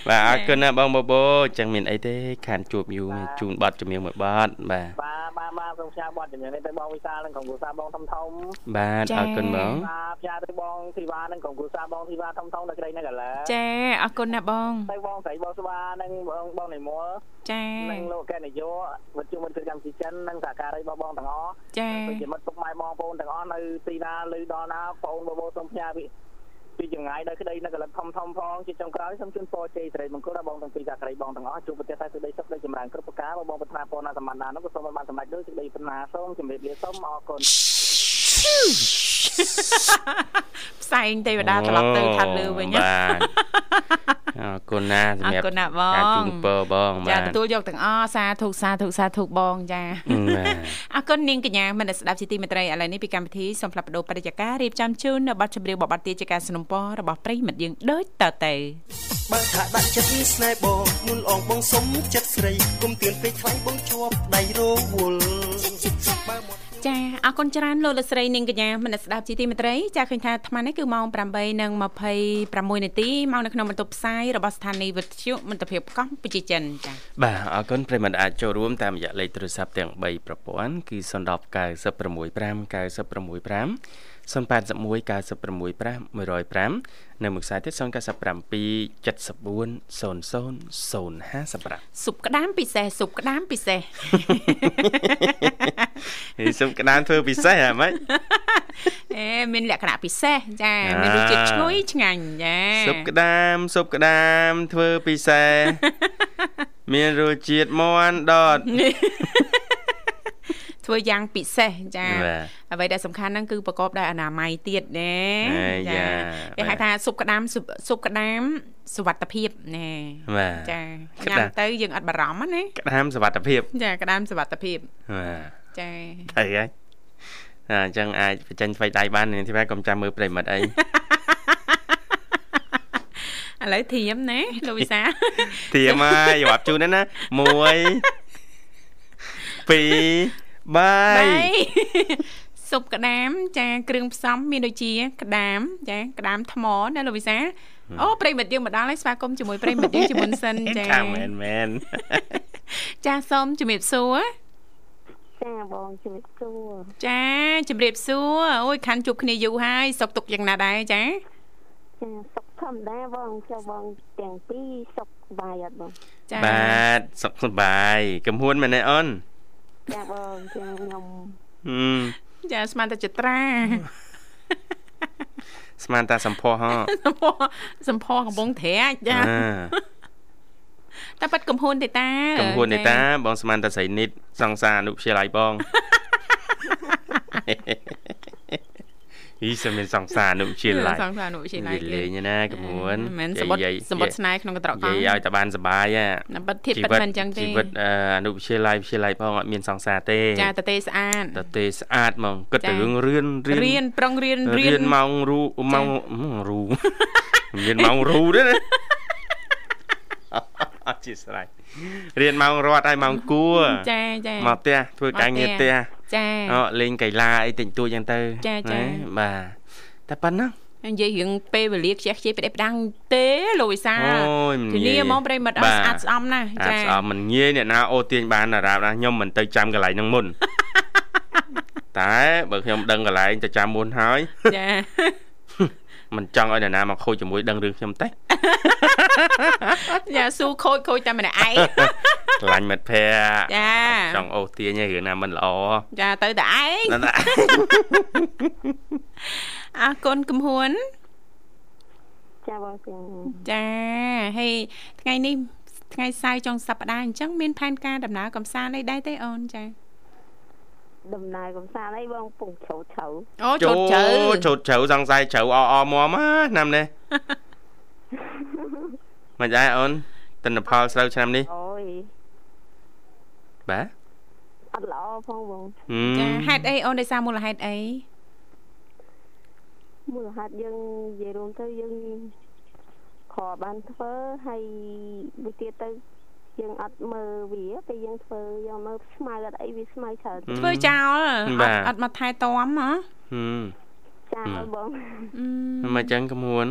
Speaker 9: បាទអរគុណណាស់បងបបោអញ្ចឹងមានអីទេខានជួបយូរជូនប័ណ្ណជំនៀងមួយប័ណ្ណបាទ
Speaker 10: បាទបាទបាទសូមផ្សាយបទជំនឿនេះទៅបងវិសាលនិងក្រុមគ្រួសារបងធំធំ
Speaker 9: បាទអរគុណបង
Speaker 10: បាទផ្សាយទៅបងធីវ៉ានិងក្រុមគ្រួសារបងធីវ៉ាធំធំនៅក្តីនៅកាឡា
Speaker 1: ចាអរគុណណាស់បង
Speaker 10: ទៅបងស្រីបងស្វានិងបងបងនិមល
Speaker 1: ចា
Speaker 10: និងលោកកែនយោវិទ្យុមិត្តកម្មជីចិននិងសហការីរបស់បងទាំងអស់
Speaker 1: ចា
Speaker 10: ពីជាមិត្តពុកម៉ែបងប្អូនទាំងអស់នៅទីណាឮដល់ណាបងប្អូនបបោសូមផ្សាយ ពីពីចង្ងាយដល់ក្តីនៅកលិតធំធំផងជាចុងក្រោយសូមជូនពរជ័យសិរីមង្គលដល់បងទាំងពីរសហការីបងទាំងអស់ជួបប្រទេសតែសេចក្តីសុខដូចចម្រើនគ្រប់ប្រការបងប្រាថ្នាពរណាសម្បត្តិណានោះក៏សូមឲ្យបានសម្រេចដូចសេចក្តីប្រាថ្នាសូមជម្រាបលាសូមអរគុណ
Speaker 1: ផ្សែងទេវតាត្រឡប់ទៅខាងលើវិញ
Speaker 9: បាទអរគុណណាសម្រាប់
Speaker 1: អរគុណណាបង
Speaker 9: ការជូនពរបង
Speaker 1: ចា
Speaker 9: បាទ
Speaker 1: ទទួលយកទាំងអស់សាធុសាធុសាធុបងចា
Speaker 9: បាទ
Speaker 1: អរគុណនាងកញ្ញាមនស្សស្ដាប់ជាទីមេត្រីឥឡូវនេះពីកម្មវិធីសូមផ្លាប់បដោបរិយាកាសរៀបចំជូននៅប័ណ្ណចម្រៀងបបត្តិជាការสนับสนุนរបស់ប្រិយមិត្តយើងដូចតទៅ
Speaker 8: បើថាដាក់ចិត្តស្នេហ៍បងមុនអងបងសុំចិត្តស្រីគុំទៀនពេកខ្លាំងបងជាប់ដៃរវល់បើមក
Speaker 1: ចាអរគុណច្រើនលោកលោកស្រីនាងកញ្ញាមនស្សស្ដាប់ជាទីមេត្រីចាឃើញថាអាត្មានេះគឺម៉ោង8:26នាទីមកនៅក្នុងបន្ទប់ផ្សាយរបស់ស្ថានីយ៍វិទ្យុមិត្តភាពកម្ពុជាចិនចា
Speaker 9: បាទអរគុណប្រិយមិត្តអាចចូលរួមតាមរយៈលេខទូរស័ព្ទទាំង3ប្រព័ន្ធគឺ010 965 965 081 965 105នៅមួយខ្សែទៀត097 74 00 055
Speaker 1: ស៊ុបក្តាមពិសេសស៊ុបក្តាមពិសេស
Speaker 9: ហេសុំក្តានធ្វើពិសេសហ៎ម៉េច
Speaker 1: អេមានលក្ខណៈពិសេសចាមានរសជាតិឈ្ងុយឆ្ងាញ់ចា
Speaker 9: សុបក្តាមសុបក្តាមធ្វើពិសេសមានរសជាតិមាន់ដត
Speaker 1: ធ្វើយ៉ាងពិសេសចា
Speaker 9: បាទ
Speaker 1: អ្វីដែលសំខាន់ហ្នឹងគឺប្រកបដោយអនាម័យទៀតណា
Speaker 9: អាយ៉ា
Speaker 1: គេហៅថាស៊ុបក្តាមស៊ុបស៊ុបក្តាមសុវត្ថិភាពណែ
Speaker 9: បាទ
Speaker 1: ចា
Speaker 9: ក្តា
Speaker 1: ញ៉ាំ
Speaker 9: រ
Speaker 1: ទៅយើងអត់បារម្ភណា
Speaker 9: ក្តាមសវត្ថភាព
Speaker 1: ចាក្តាមសុវត្ថិភាព
Speaker 9: បាទ
Speaker 1: ចា
Speaker 9: ទៅហើយអាអញ្ចឹងអាចបញ្ចេញថ្មីដៃបាននាងធីវ៉ាកុំចាំមើលប្រិមិត្តអី
Speaker 1: ឥឡូវធៀមណាលោកវិសា
Speaker 9: ធៀមហើយរាប់ជូនណាណា1 2
Speaker 1: បាយ
Speaker 9: 3
Speaker 1: ស៊ុបក្តាមចាគ្រឿងផ្សំមានដូចជាក្តាមចាក្តាមថ្មណាលោកវិសាអូប្រិមិត្តយើងមកដល់ហើយស្វាគមន៍ជាមួយប្រិមិត្តយើងជាមុនសិនចា
Speaker 9: ខាងមែនមែន
Speaker 1: ចាសូមជំរាបសួរ
Speaker 4: ចាបងជំរាបសួរ
Speaker 1: ចាជំរាបសួរអូយខាន់ជួបគ្នាយូរហើយសុកទុកយ៉ាងណាដែរចា
Speaker 4: ចាសុខធម្មតាបងចុះបងទាំងពីរសុខសប្បាយអត់បង
Speaker 1: ចា
Speaker 9: បាទសុខសប្បាយកំហួនមែនទេអូន
Speaker 4: ចាបងចាខ្ញុំ
Speaker 9: ហឹម
Speaker 1: ចាស្មានតែចត្រា
Speaker 9: ស្មានតាសម្ផស្សហ៎
Speaker 1: សម្ផស្សសម្ផស្សកំពុងត្រាចចា
Speaker 9: អា
Speaker 1: តែប៉ាត់កំហួនទេតា
Speaker 9: កំហួនទេតាបងស្មានតាស្រីនិតសង្សារអនុវិទ្យាល័យបង ហីសមមានសង្សារអនុវិទ្យាល័យ
Speaker 1: សង្សារអនុវិទ្យាល័យ
Speaker 9: និយាយលេងណាកំហួន
Speaker 1: មិនសម្បត្តិ
Speaker 9: និយាយ
Speaker 1: សម្បត្តិស្នេហ៍ក្នុងកន្ត្រកក
Speaker 9: និ
Speaker 1: ង់
Speaker 9: យាយឲ្យតែបានសុបាយហ่ะ
Speaker 1: ណាប៉ាត់ធៀបប៉ាត់មិនអញ្ចឹងទេ
Speaker 9: ជីវិតអឺអនុវិទ្យាល័យវិទ្យាល័យផងអត់មានសង្សារទេ
Speaker 1: ចាតទេស្អាត
Speaker 9: តទេស្អាតហ្មងគិត
Speaker 1: ចា
Speaker 9: ទៅរឿងរៀន
Speaker 1: រៀនប្រុងរៀន
Speaker 9: រៀនម៉ោងរូម៉ោងរូមានម៉ោងរូទេណាអត់ជាស្រ័យរៀនម៉ោងរត់ហើយម៉ោងគួរ
Speaker 1: ចាចា
Speaker 9: មកផ្ទះធ្វើការងារផ្ទះ
Speaker 1: ចា
Speaker 9: អលេងកីឡាអីតិចតួចចឹងទៅ
Speaker 1: ចាចា
Speaker 9: ណាបាទតែប៉ុណ្ណឹង
Speaker 1: និយាយរឿងពេលវេលាខ្ជះខ្ជាយផ្ដេសផ្ដាំងទេលោកវិសា
Speaker 9: អូយមិន
Speaker 1: ធានា
Speaker 9: ងាយ
Speaker 1: ហ្មងប្រិមិត្តអត់ស្អាតស្អំណាស់
Speaker 9: អាច
Speaker 1: ចា
Speaker 9: ស្អប់មិនងាយអ្នកណាអូទាញបានតារាបណាខ្ញុំមិនទៅចាំកន្លែងហ្នឹងមុនតែបើខ្ញុំដឹងកន្លែងទៅចាំមុនហើយ
Speaker 1: ចា
Speaker 9: មិនចង់ឲ្យអ្នកណាមកខូចជាមួយដឹងរឿងខ្ញុំទេ
Speaker 1: យ៉ាស៊ូខូចខូចតែម្នាក់ឯង
Speaker 9: ខ្លាញ់មិត្តភ័ក្តិ
Speaker 1: ចា
Speaker 9: ចង់អូសទាញឲ្យរឿងណាមិនល្អ
Speaker 1: ចាទៅតែឯងអរគុណកំហួន
Speaker 4: ចាបងចា
Speaker 1: ចាហើយថ្ងៃនេះថ្ងៃសៅរ៍ចុងសប្តាហ៍អញ្ចឹងមានផែនការដំណើរកំសាន្តអីដែរទេអូនចា
Speaker 4: ដំណើរកំសាន្តអីបងពងជ្រៅជ្រៅ
Speaker 1: អូជោតជើ
Speaker 9: ជូតជ្រៅសង្ស័យជ្រៅអអមមឆ្នាំនេះមិនដែរអូនទិន្នផលស្រូវឆ្នាំនេះ
Speaker 4: អូយ
Speaker 9: បាទ
Speaker 4: អត់ល្អផងបង
Speaker 9: ហឹម
Speaker 1: ចាហេតុអីអូនដោយសារមូលហេតុអី
Speaker 4: មូលហេតុយើងនិយាយរួមទៅយើងខកបានធ្វើហើយមួយទៀតទៅ យើងអត់មើលវាពេលយើងធ្វើយើងមើលស្មៅអត់អីវាស្មៅច្រើន
Speaker 1: ធ្វើចោលអត់អត់មកថែទាំហ៎
Speaker 9: ហឹម
Speaker 4: ចាបង
Speaker 1: អឺ
Speaker 9: មិនចឹងក្មួយ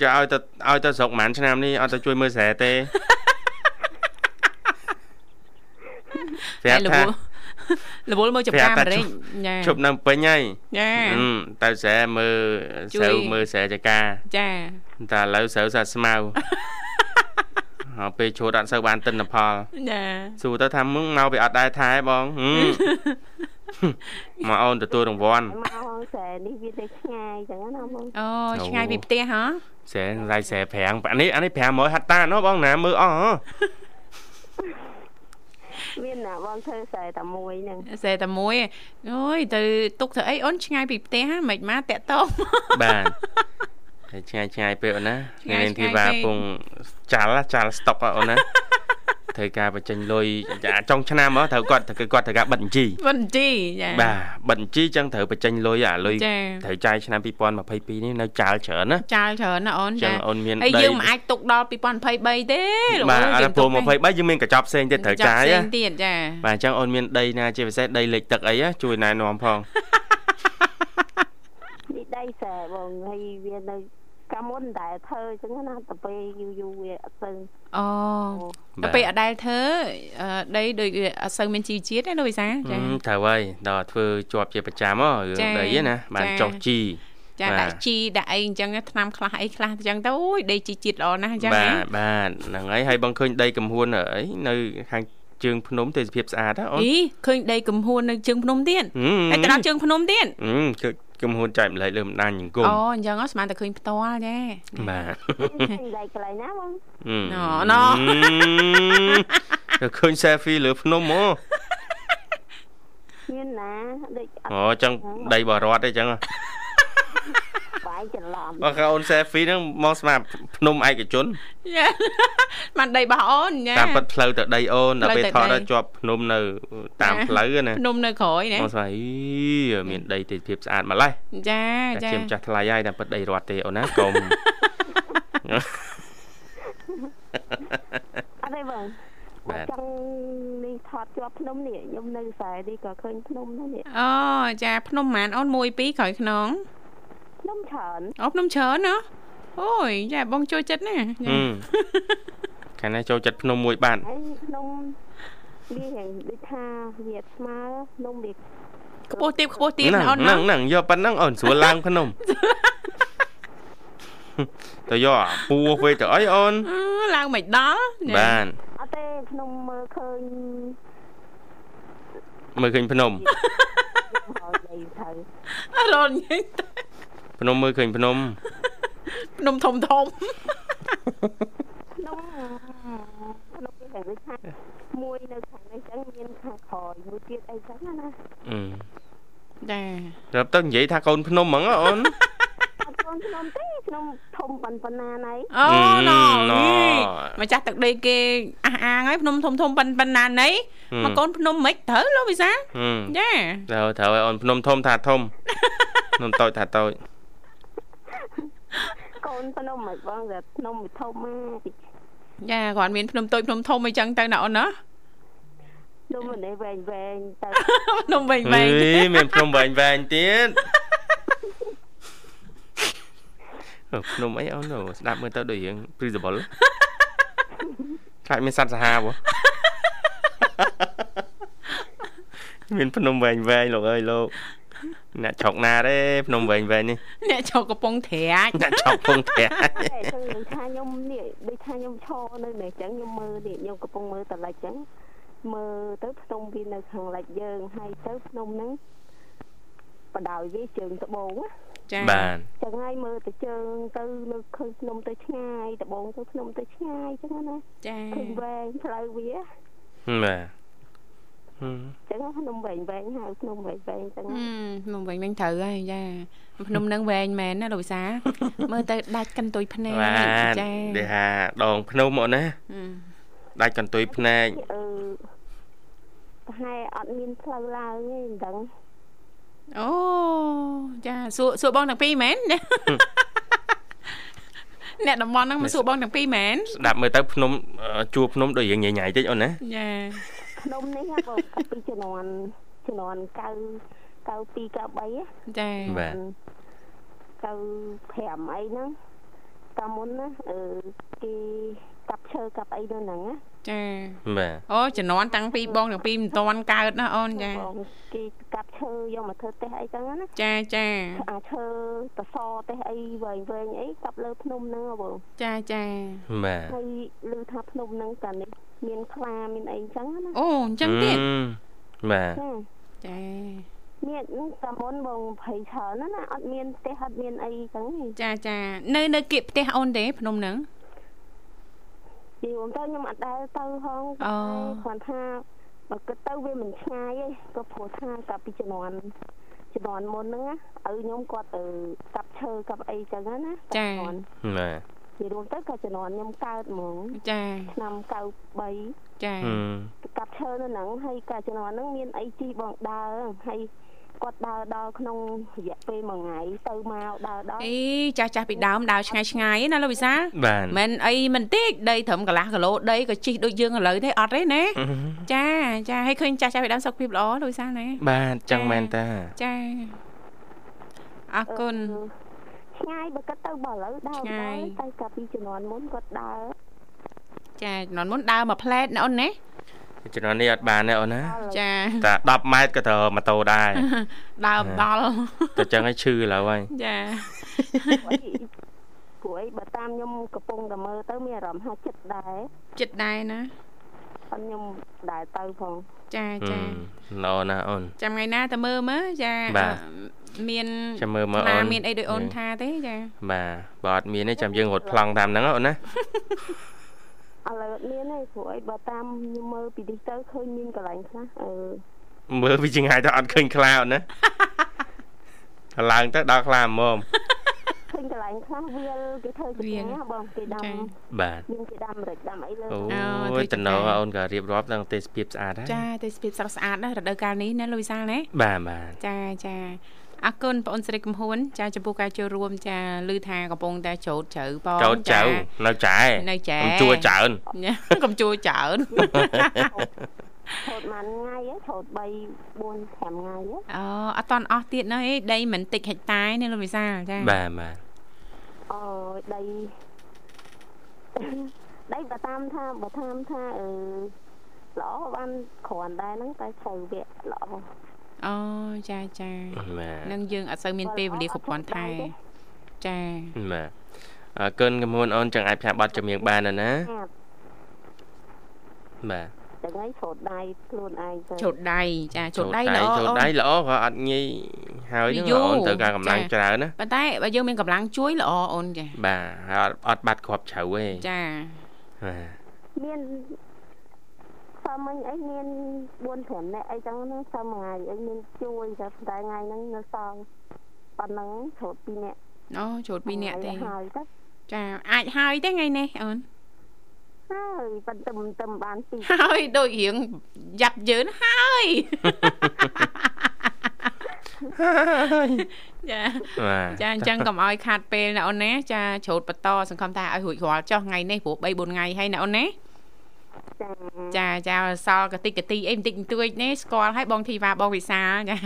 Speaker 9: ចាឲ្យទៅឲ្យទៅស្រុកប៉ុន្មានឆ្នាំនេះអត់ទៅជួយមើលស្រែទេប្រាប់
Speaker 1: តែរ
Speaker 9: ថា
Speaker 1: វល់រវល់មើលចំការ
Speaker 9: ប្រាប់
Speaker 1: ម
Speaker 9: ថា
Speaker 1: រេចចា
Speaker 9: ជប់នៅពេញហើយ
Speaker 1: ចា
Speaker 9: ហឹមទៅស្រែមើល
Speaker 1: ជួយ
Speaker 9: ស្រូវមើលស្រែចកា
Speaker 1: ចា
Speaker 9: តែឥឡូវស្រូវសាច់ស្មៅហើយ ពេលឈួតអត់សូវបានទិន្នផល
Speaker 1: ចា
Speaker 9: សួរទៅថាมึงមកវាអត់ដែរថែបងហឹមមកអូនទទួលរង្វាន់
Speaker 4: មកហងស្រែនេះវាទៅឆ្ងាយចឹងណាបង
Speaker 1: អូឆ្ងាយពីផ្ទះហ៎
Speaker 9: ស្រែរៃស្រែប្រាំងអានេះអានេះ500ហត្តាណោះបងណាមើលអស់ហ៎
Speaker 4: មានណាបងធ្វើខ្សែតែមួយហ្នឹង
Speaker 1: សេតែមួយឯងអូយទៅទុកធ្វើអីអូនឆ្ងាយពីផ្ទះហ្នឹងមិនមកតាក់តង
Speaker 9: បាទហើយ ឆ្ងាយឆ្ងាយពេកអូនណា
Speaker 1: ឆ្ងាយ
Speaker 9: នាងធី
Speaker 1: ឆ្ងា
Speaker 9: វ៉ា
Speaker 1: យពេក
Speaker 9: ពងចាល់ណាចាល់ស្តុកអូនណាត្រូវការបញ្ចេញលុយចាចុងឆ្នាំមកត្រូវគាត់គឺគាត់ត្រូវការបិទបញ្ជី
Speaker 1: វិនជីចា
Speaker 9: បាទបិទបញ្ជីចឹងត្រូវបញ្ចេញលុយអាលុយ
Speaker 1: ចា
Speaker 9: ត្រូវចាយឆ្នាំ2022នេះនៅចាល់ច្រើនណា
Speaker 1: ចាល់ច្រើនណាអូន
Speaker 9: ចឹ
Speaker 1: ចា
Speaker 9: ងអូនមាន
Speaker 1: ហើយ
Speaker 9: ដី
Speaker 1: យើងមិនអាចទុកដល់2023ទេលោក
Speaker 9: បាទ
Speaker 1: អើយ
Speaker 9: អា
Speaker 1: យើង
Speaker 9: ព្រោះ
Speaker 1: ទុកទេ
Speaker 9: 23យើងមានកញ្ចប់ផ្សេងទៀតត្រូវចាយ
Speaker 1: ផ្សេ
Speaker 9: ណា
Speaker 1: ងទៀតចា
Speaker 9: បាទអញ្ចឹងអូនមានដីណាជាពិសេសដីលិចទឹកអីណាជួយណែនាំផង
Speaker 4: នេះដីខ្សែបងហើយវានៅ កាលមុនតែធ្វើអញ្ចឹងណាទៅពេលយូរយូរវាអត់ទៅ
Speaker 1: អូ
Speaker 9: បា
Speaker 1: ទៅ
Speaker 9: ទ
Speaker 1: ពេលអដែលធ្វើអឺដីដូចវាអត់សូវមានជីវជាតិទេលោកវិសា
Speaker 9: ហឹ
Speaker 1: ចា
Speaker 9: មត្រូវហើយដល់ធ្វើជាប់ជាប្រចាំហ៎រឿង
Speaker 1: ចា
Speaker 9: ដីហ្នឹងណាបាន
Speaker 1: ចា
Speaker 9: ចុះជី
Speaker 1: ចា
Speaker 9: បាទ
Speaker 1: ដាក់ជីដាក់អីអញ្ចឹងថ្នាំខ្លះអីខ្លះអញ្ចឹងទៅអូយដីជីជាតិល្អណាស់អញ្ចឹង
Speaker 9: បា
Speaker 1: ណា
Speaker 9: ទបាទហ្នឹងហើយហើយបងឃើញដីកំហួនអីនៅខាងជើងភ្នំទេសភាពស្អាតហ៎អូន
Speaker 1: អីឃើញដីកំហួននៅជើងភ្នំទៀត
Speaker 9: ហឹម
Speaker 1: ហើយទៅដល់ជើងភ្នំទៀត
Speaker 9: ហឹ មគឺកំហួនចែកម្លែកលើបណ្ដាញសង្គម
Speaker 1: អូអញ្ចឹងហ៎ស្មានតែឃើញផ្ទាល់ចា
Speaker 9: បាទ
Speaker 4: មានដីកន្លែងណាបង
Speaker 9: ហឹម
Speaker 1: ណណ
Speaker 9: ទៅឃើញ selfie លើភ្នំហ៎
Speaker 4: មានណាដូចអត់
Speaker 9: អូចឹងដីបរតទេចឹងហ៎
Speaker 4: បាយច្រឡំ
Speaker 9: បើកអូន selfie ហ្នឹងមកស្មារភ្នំឯកជន
Speaker 1: យ៉ាបានដីរបស់អូនចា
Speaker 9: តាមពិតផ្លូវទៅដីអូនដល់ពេល
Speaker 1: ផ្លូវទៅ
Speaker 9: ថត
Speaker 1: ដី
Speaker 9: ដល់ជាប់ភ្នំនៅតាម
Speaker 1: ចា
Speaker 9: ផ្លូវណា
Speaker 1: ភ្នំនៅក្រោយណា
Speaker 9: មកស្មារអីមានដីទេសភាពស្អាតម្ល៉េះ
Speaker 1: ចា
Speaker 9: តែ
Speaker 1: ចា
Speaker 9: ជាម្ចាស់ថ្លៃហើយតាមពិតដីរត់ទេអូនណាកុំ
Speaker 4: អត់ទេបង
Speaker 9: បាទ
Speaker 4: ចង់នេះថតជាប់ភ្នំនេះខ្ញុំនៅខ្សែនេះក៏ឃើញភ្នំដែរនេះ
Speaker 1: អូចាភ្នំម៉ានអូន1 2ក្រោយខ្នង
Speaker 4: ភ្នំច្រើន
Speaker 1: អូភ្នំច្រើនណាអូយចាបងចូលចិត្តណា
Speaker 9: ហឹ
Speaker 1: ចា
Speaker 9: មខាងនេះចូលចិត្តភ្នំមួយបាទ
Speaker 4: ហើយភ្នំវាយ៉ាងដូចថាវាស្មើភ្នំវា
Speaker 1: ខ្ពស់ទៀបខ្ពស់ទៀប
Speaker 9: ហ្នឹង
Speaker 1: ណាអូន
Speaker 9: ហ្នឹ
Speaker 1: ណា
Speaker 9: ងហ្នឹងយកប៉ុណ្ណឹងអូនស្រួលឡើងភ្នំទៅយកអាពួរវិញទៅអីអូន
Speaker 1: អឺឡើងមិនដល់ចា
Speaker 9: បាទ
Speaker 4: អត់ទេភ្នំមើលឃើញ
Speaker 9: មើលឃើញភ្នំ
Speaker 4: ហើយនិយាយទៅ
Speaker 1: អរញ៉េ
Speaker 9: ភ្នំមើលឃើញភ្នំ
Speaker 1: ភ្នំធំធំ
Speaker 4: ភ្នំភ្នំវាយ៉ាងដូចថាមួយនៅខាងនេះចឹងមានខាងក្រោយមួយទៀតអីចឹងណាណា
Speaker 9: អឺ
Speaker 1: ចា
Speaker 9: រាប់ទៅនិយាយថាកូនភ្នំហ្មងហ៎អូន
Speaker 4: អត់កូនភ្នំទេភ្នំធំប៉ុណ្ប៉ុណ្ណាណៃ
Speaker 1: អូ
Speaker 9: អឺ
Speaker 1: ណូ
Speaker 9: ណូ
Speaker 1: ម្ចាស់ទឹកដីគេអះអាងហើយភ្នំធំធំប៉ុណ្ប៉ុណ្ណាណី
Speaker 9: ហឹម
Speaker 1: មកកូនភ្នំមិនត្រូវលោកវិសា
Speaker 9: ហឹម
Speaker 1: ចា
Speaker 9: ត្រូវត្រូវឲ្យអូនភ្នំធំថាធំភ្នំតូចថាតូច
Speaker 4: កូនភ្នំមិនបងតែភ្នំវាធំមក
Speaker 1: ចាគាត់មានភ្នំតូចភ្នំធំអីចឹងទៅណាអូនណា
Speaker 4: ភ្នំនេះវែងវែងទៅ
Speaker 1: ភ្នំវែងវែង
Speaker 9: អីមានភ្នំវែងវែងទៀតអូភ្នំអីអូនអូស្ដាប់មើលទៅដូចរឿង Principle ខ្លាចមានសត្វសាហាវហ៎មានភ្នំវែងវែងលោកអើយលោក អ្នកឆុកណាទេភ្នំវែងវែងនេះ
Speaker 1: អ្នកចូលកំពង់ត្រាច
Speaker 9: អ្នកឆុកពងធា
Speaker 4: តែចឹងដូចថាខ្ញុំនេះដូចថាខ្ញុំឈរនៅនេះចឹងខ្ញុំមើលនេះខ្ញុំកំពុងមើលតលិចចឹងមើលទៅភ្នំវានៅខាងលិចយើងហើយទៅភ្នំហ្នឹងបដោយវាជើងត្បូងណា
Speaker 1: ចា
Speaker 9: បាទ
Speaker 4: ចឹងហើយមើលទៅជើងទៅនៅឃើញភ្នំទៅឆ្ងាយត្បូងទៅភ្នំទៅឆ្ងាយចឹងណា
Speaker 1: ចា
Speaker 4: ឃើញវែងផ្លូវវា
Speaker 9: បាទ ហឹម
Speaker 4: ចឹងភ្នំវែងវែងហៅភ្នំវែងវែងចឹង
Speaker 1: ហឹមភ្នំវែងហ្នឹងត្រូវហើយចាភ្នំហ្នឹងវែងមែនណាលោកវិសាមើលទៅដាច់កន្ទុយភ្នែក
Speaker 9: បាទ
Speaker 1: ចា
Speaker 9: គេថាដងភ្នំអូនណា
Speaker 1: ហឹម
Speaker 9: ដាច់កន្ទុយភ្នែក
Speaker 4: អឺប្រហែលអត់មានផ្លូវឡើងទេមិនដឹង
Speaker 1: អូចាសួរសួរបងទាំងពីរមែនអ្នកតំបន់ហ្នឹងមកសួរបងទាំងពីរមែន
Speaker 9: ស្ដាប់មើលទៅភ្នំអឺជួរភ្នំដូចរឿងញ៉ៃញ៉ៃតិចអូនណា
Speaker 1: ចា
Speaker 4: ភ្នំនេះហ่ะបងកាលពីជំនាន់ជំនាន់9 92 93
Speaker 1: ចា
Speaker 9: បាទ
Speaker 4: 95អីហ្នឹងកាលមុនណាអឺគេកាប់ឈើកាប់អីនៅហ្នឹងណា
Speaker 1: ចា
Speaker 9: បាទ
Speaker 1: អូជំនាន់តាំងពីបងទាំងពីរមិនតាន់កើតណាអូនចា
Speaker 4: បងគេកាប់ឈើយកមកធ្វើផ្ទះអីចឹងណា
Speaker 1: ចាចា
Speaker 4: អាឈើតសផ្ទះអីវែងវែងអីកាប់លើភ្នំហ្នឹងហ៎បង
Speaker 1: ចាចា
Speaker 9: បាទ
Speaker 4: ហើយឮថាភ្នំហ្នឹងកាលនេះ មានខ្លាមានអីចឹងណា
Speaker 1: អូអញ្ចឹងទៀត
Speaker 9: ហឹមបាទ
Speaker 4: ចា
Speaker 1: ចា
Speaker 4: មានហ្នឹងកាលមុនបងភ័យច្រើនណាស់ណាអត់មានផ្ទះអត់មានអីចឹងទេ
Speaker 1: ចាចានៅនៅគៀកផ្ទះអូនទេភ្នំហ្នឹង
Speaker 4: យូរទៅខ្ញុំអត់ដែលទៅហង
Speaker 1: អូ
Speaker 4: គាត់ថាបើគិតទៅវាមិនឆ្ងាយទេក៏ព្រោះថាកាលពីជំនាន់ជំនាន់មុនហ្នឹងណាឪខ្ញុំគាត់ទៅកាប់ឈើកាប់អីចឹងណា
Speaker 1: ចា
Speaker 9: បាទ
Speaker 4: និយាយរួមទៅក៏ជំនាន់ខ្ញុំកើតហ្មង
Speaker 1: ចា
Speaker 4: ឆ្នាំ93
Speaker 1: ចា
Speaker 9: ហឹម
Speaker 4: កាប់ឈើនៅហ្នឹងហើយកាលជំនាន់ហ្នឹងមានអីជីបងដើរហើយគាត់ដើរដល់ក្នុងរយៈពេលមួយថ្ងៃទៅមកដើរដល់
Speaker 1: អីចាស់ចាស់ពីដើមដើរឆ្ងាយឆ្ងាយណាលោកវិសាល
Speaker 9: បាទ
Speaker 1: មិនអីមិនតិចដីត្រឹមកន្លះគីឡូដីក៏ជីកដូចយើងឥឡូវទេអត់ទេណា
Speaker 9: ហឹម
Speaker 1: ចាចាឲ្យឃើញចាស់ចាស់ពីដើមសុខភាពល្អលោកវិសាលណា
Speaker 9: បាទចឹងមែនតា
Speaker 1: ចាអរគុណ
Speaker 4: ឆ្ងាយបើគាត់ទៅបើឥឡូវដើរ
Speaker 1: ឆ្ងាយ
Speaker 4: តែកាលពីជំនាន់មុនគាត់ដើរ
Speaker 1: ចាជំនាន់មុនដើរមួយផ្លែតណាអូនណា
Speaker 9: ជំនាន់នេះអត់បានទេអូនណា
Speaker 1: ចា
Speaker 9: តែ10ម៉ែត្រក៏ត្រូវម៉ូតូដែរ
Speaker 1: ដើរដល់
Speaker 9: តែចឹងឲ្យឈឺឥឡូវហើយ
Speaker 1: ចា
Speaker 4: ព្រោះអីបើតាមខ្ញុំកំពុងតែមើលទៅមានអារម្មណ៍ថាចិត្តដែរ
Speaker 1: ចិត្តដែរណា
Speaker 4: អត់ខ្ញុំដែរទៅផង
Speaker 1: ចាចា
Speaker 9: ឡូណាអូន
Speaker 1: ចាំថ្ងៃណាទៅមើលមើលចា
Speaker 9: បាទ
Speaker 1: អឺ មាន
Speaker 9: ចាំមើលមើល
Speaker 1: ណា
Speaker 9: អូន
Speaker 1: មានអីដូចអូនថាទេចា
Speaker 9: បាទបើអត់មានទេចាំយើងរត់ប្លង់តាមហ្នឹងអូនណា
Speaker 4: ឥឡូវអត់មានទេព្រោះអីបើតាមខ្ញុំមើលពីនេះទៅឃើញមានកន្លែងខ្លះអឺ
Speaker 9: មើលពីចង្អាយទៅអត់ឃើញខ្លាអូនណាឡើងទៅដល់ខ្លាហ្មង
Speaker 4: ឃើញកន្លែងខ្លះវាលគេធ្វើជាណាបងគេដាំ
Speaker 9: បាទ
Speaker 4: មានគេដាំម្រេចដាំអីលើ
Speaker 9: អូយតំណអូនក៏រៀបរាប់ដល់ទេសភាពស្អាតហើយ
Speaker 1: ចាទេសភាពស្រស់ស្អាតណាស់រដូវកាលនេះណាលោកវិសាលណា
Speaker 9: បាទបាទ
Speaker 1: ចាចា អរគុណបងអូនស្រីកំហួនចាចំពោះការចូលរួមចាឮថាកំពុងតែចូលជ្រៅបង
Speaker 9: ចោតចៅនៅចែ
Speaker 1: នៅចែ
Speaker 9: ខ្ញុំជួយច្រើន
Speaker 1: ញ៉ាកុំជួយច្រើន
Speaker 4: ឆោតមួយថ្ងៃហ៎ឆោត3 4 5ថ្ងៃហ៎
Speaker 1: អូអត់តន់អស់ទៀតណាអីដីមិនតិចហិកតាឯណាលោកវិសាលចា
Speaker 9: បាទបាទ
Speaker 4: អូដីដីបើតាមថាបើតាមថាអឺល្អបានគ្រាន់ដែរហ្នឹងតែត្រូវវគ្គល្អ
Speaker 1: អូចាចា
Speaker 9: បាទ
Speaker 1: នឹងយើងអត់សូវមានពេលវេលាគ្រប់គ្រាន់ថែចា
Speaker 9: បាទអរគុណកំហួនអូនចឹងអាចផ្សាយប័ណ្ណចម្រៀងបានណាណា
Speaker 4: ហាត់
Speaker 9: បាទ
Speaker 4: ចឹងហើយឆោតដៃខ្លួនឯងទៅ
Speaker 1: ជោតដៃចាជោតដៃល្អ
Speaker 9: ជោត
Speaker 1: អូន
Speaker 9: ដៃល្អក៏អត់ងាយហើយហ្នឹង
Speaker 1: យូរ
Speaker 9: អូនត្រូវការកម្លាំង
Speaker 1: ចា
Speaker 9: ច្រើនណា
Speaker 1: ប៉ុន្តែបើយើងមានកម្លាំងជួយល្អអូនចា
Speaker 9: បាទហើយអត់អត់បាត់គ្រាប់ជ្រៅទេ
Speaker 1: ចា
Speaker 9: បាទ
Speaker 4: មាន សើមិញអីមាន4 5នាក់អីចឹងហ្នឹងសើមួយថ្ងៃអីមានជួយតែតែថ្ងៃហ្នឹងនៅសល់ប៉ុណ្ណឹងឆោត2នាក់
Speaker 1: អូជោត2នាក់ទេ
Speaker 4: ហើយទៅ
Speaker 1: ចាអាចហើយទេថ្ងៃនេះអូន
Speaker 4: ហើយប៉ុន្តែមិនទៅមិនបានទី
Speaker 1: ហើយដូចរៀងយ៉ាប់យើនហើយចា
Speaker 9: បាទ
Speaker 1: ចាអញ្ចឹងកុំឲ្យខាតពេលណាអូនណាចាច្រូតបន្តសង្ឃឹមថាឲ្យរួចរាល់ចុះថ្ងៃនេះព្រោះ3 4ថ្ងៃហើយណាអូនណា
Speaker 4: ចា
Speaker 1: ចាចាសល់កតិកកទីអីបន្តិចបន្តួចនេះស្គាល់ហើយបងធីវ៉ាបងវិសាលចា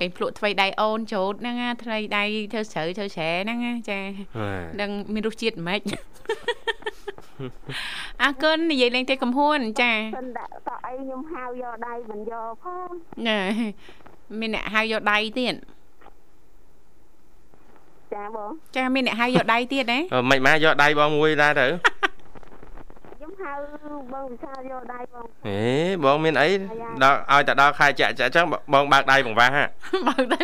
Speaker 1: គេភ្លក់ថ្វីដៃអូនច្រូតហ្នឹងណាថ្វីដៃធ្វើស្រូវធ្វើច្រែហ្នឹងណាចា
Speaker 9: បាទ
Speaker 1: នឹងមានរសជាតិមិនអរគុណនិយាយលេងទេកំហួនចា
Speaker 4: សិនដាក់តអីខ្ញុំហៅយកដៃមិនយកផង
Speaker 1: ណែមានអ្នកហៅយកដៃទៀត
Speaker 4: ចាបង
Speaker 1: ចាមានអ្នកហៅយកដៃទៀតណា
Speaker 9: អឺមិនមកយកដៃបងមួយដែរទៅ
Speaker 4: ខ្ញុំ ហៅបងវិសាលយកដៃបង
Speaker 9: ហេបងមានអីដល់ឲ្យតែដល់ខែចាក់ចាក់អញ្ចឹងបងបើកដៃបង្វាស់ហ่ะ
Speaker 1: បើកដៃ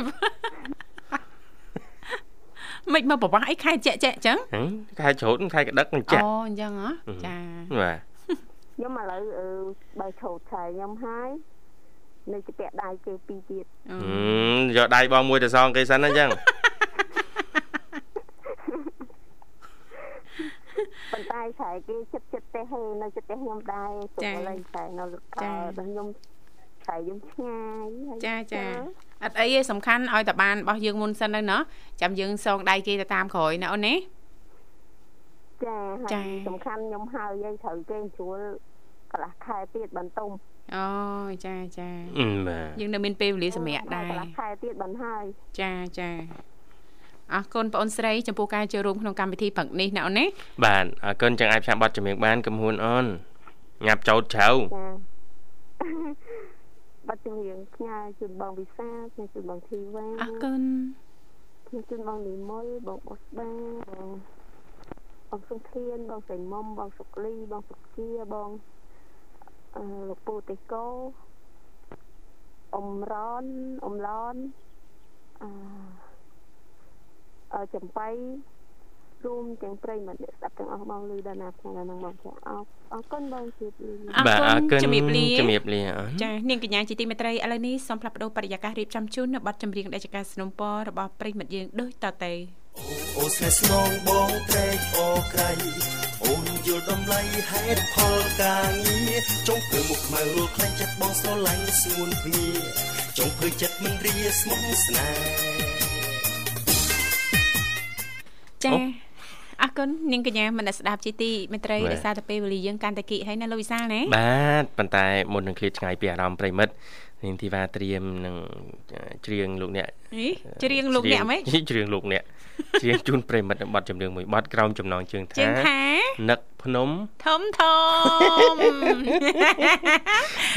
Speaker 1: មិនមកប្រវាស់អីខែចាក់ចាក់អញ្ចឹង
Speaker 9: ហឹមខែច្រូតខែក្តឹកនឹងចាក់
Speaker 1: អូអញ្ចឹងហ៎ចា
Speaker 9: បាទ
Speaker 4: ខ្ញុំឥឡូវអឺបើឆោតឆាយខ្ញុំហើយនៅជាពាក់ដៃគេពីរទៀត
Speaker 1: អឺ
Speaker 9: ហឹមយកដៃបងមួយទៅសងគេសិនណាអញ្ចឹង
Speaker 4: ប៉ុន្តែឆាយគេចិត្តចិត្ត ទេហេនៅចិត្តទេខ្ញុំដែរសុខលេងឆាយនៅលកដល់ខ្ញុំឆាយខ្ញុំឆ្ងាយហើយ
Speaker 1: ចាចាអត់អីទេសំខាន់ឲ្យតែបានរបស់យើងមុនសិនទៅណោះចាំយើងសងដៃគេទៅតាមក្រោយណាអូនណា
Speaker 4: ចា
Speaker 1: ចា
Speaker 4: ហើយសំខាន់ខ្ញុំហើយយើងត្រូវគេជួលកន្លះខែទៀតបន្ទុំ
Speaker 1: អូចាចា
Speaker 9: អឺបាទ
Speaker 1: យើងនៅមានពេលវេលាសម្រាប់ដែរ
Speaker 4: កន្លះខែទៀតបន្ហើយ
Speaker 1: ចាចា អរគុណបងអូនស្រីចំពោះការចូលរួមក្នុងកម្មវិធីព្រឹកនេះណាអូនណា
Speaker 9: បាទអរគុណចឹងអាចផ្សាយប័ណ្ណចម្រៀងបានកំហួនអូនញាប់ចោតជ្រៅ
Speaker 4: ចាបាត់ចម្រៀងផ្ញើជូនបងវិសាផ្ញើជូនបងធីវ៉ា
Speaker 1: អរគុណ
Speaker 4: ផ្ញើជូនបងនីមុលបងបូស្បាបងបងសុខធានបងសៃមុំបងសុកលីបងសុជាបងអឺលោកពូតេកោអ៊ំរ៉នអ៊ំឡនអឺអឺ ចំបៃ រួមទាំងប្រិយមិត្តអ្នកស្ដាប់ទាំងអស់បងឮដល់ណាថ្ងៃដល់ហ្នឹងបងចាអរអរគុណបងជម្រាបលា
Speaker 1: អរ
Speaker 9: បាទ
Speaker 1: គុ
Speaker 9: អ
Speaker 1: ណ
Speaker 9: រគុណ
Speaker 1: ជំរាបលា
Speaker 9: ជំរាបលាអូន
Speaker 1: ចានាងកញ្ញាជាទីមេត្រីឥឡូវនេះសូមផ្លាប់បដោបរិយាកាសរៀបចំជូននៅប័ណ្ណចម្រៀងដែលជាការสนับสนุนរបស់ប្រិយមិត្តយើងដូចតទៅ
Speaker 8: អូស្នេហ៍ស្នងបងត្រេកអរក្រៃអូនយល់តម្លៃហេតុផលការងារចុងព្រឺមុខខ្មៅរលខ្លាញ់ចិត្តបងស្រឡាញ់ស្ងួនភ្ងាចុងព្រឺចិត្តមិនរាស្មុគស្នេហ៍
Speaker 1: ចាអរគុណនាងកញ្ញាមនស្សស្ដាប់ជាទីមេត្រីដោយសារតែពេលវេលាយើងកាន់តែគិតហើយណាលោកវិសាលណា
Speaker 9: បាទប៉ុន្តែមុននឹងឃ្លាតឆ្ងាយពីអារម្មណ៍ប្រិមិត្តនាងធីវ៉ាត្រៀមនឹងច្រៀងលោកអ្នក
Speaker 1: អីច្រៀងលោកអ្នកហ្មង
Speaker 9: ច្រៀងលោកអ្នកច្រៀងជូនប្រិមិត្តនៅប័ណ្ណចម្រៀងមួយប័ណ្ណក្រោមចំណងជើង
Speaker 1: ជា
Speaker 9: ថា
Speaker 1: ងថា
Speaker 9: នឹក ភ្នំ
Speaker 1: ធំធំ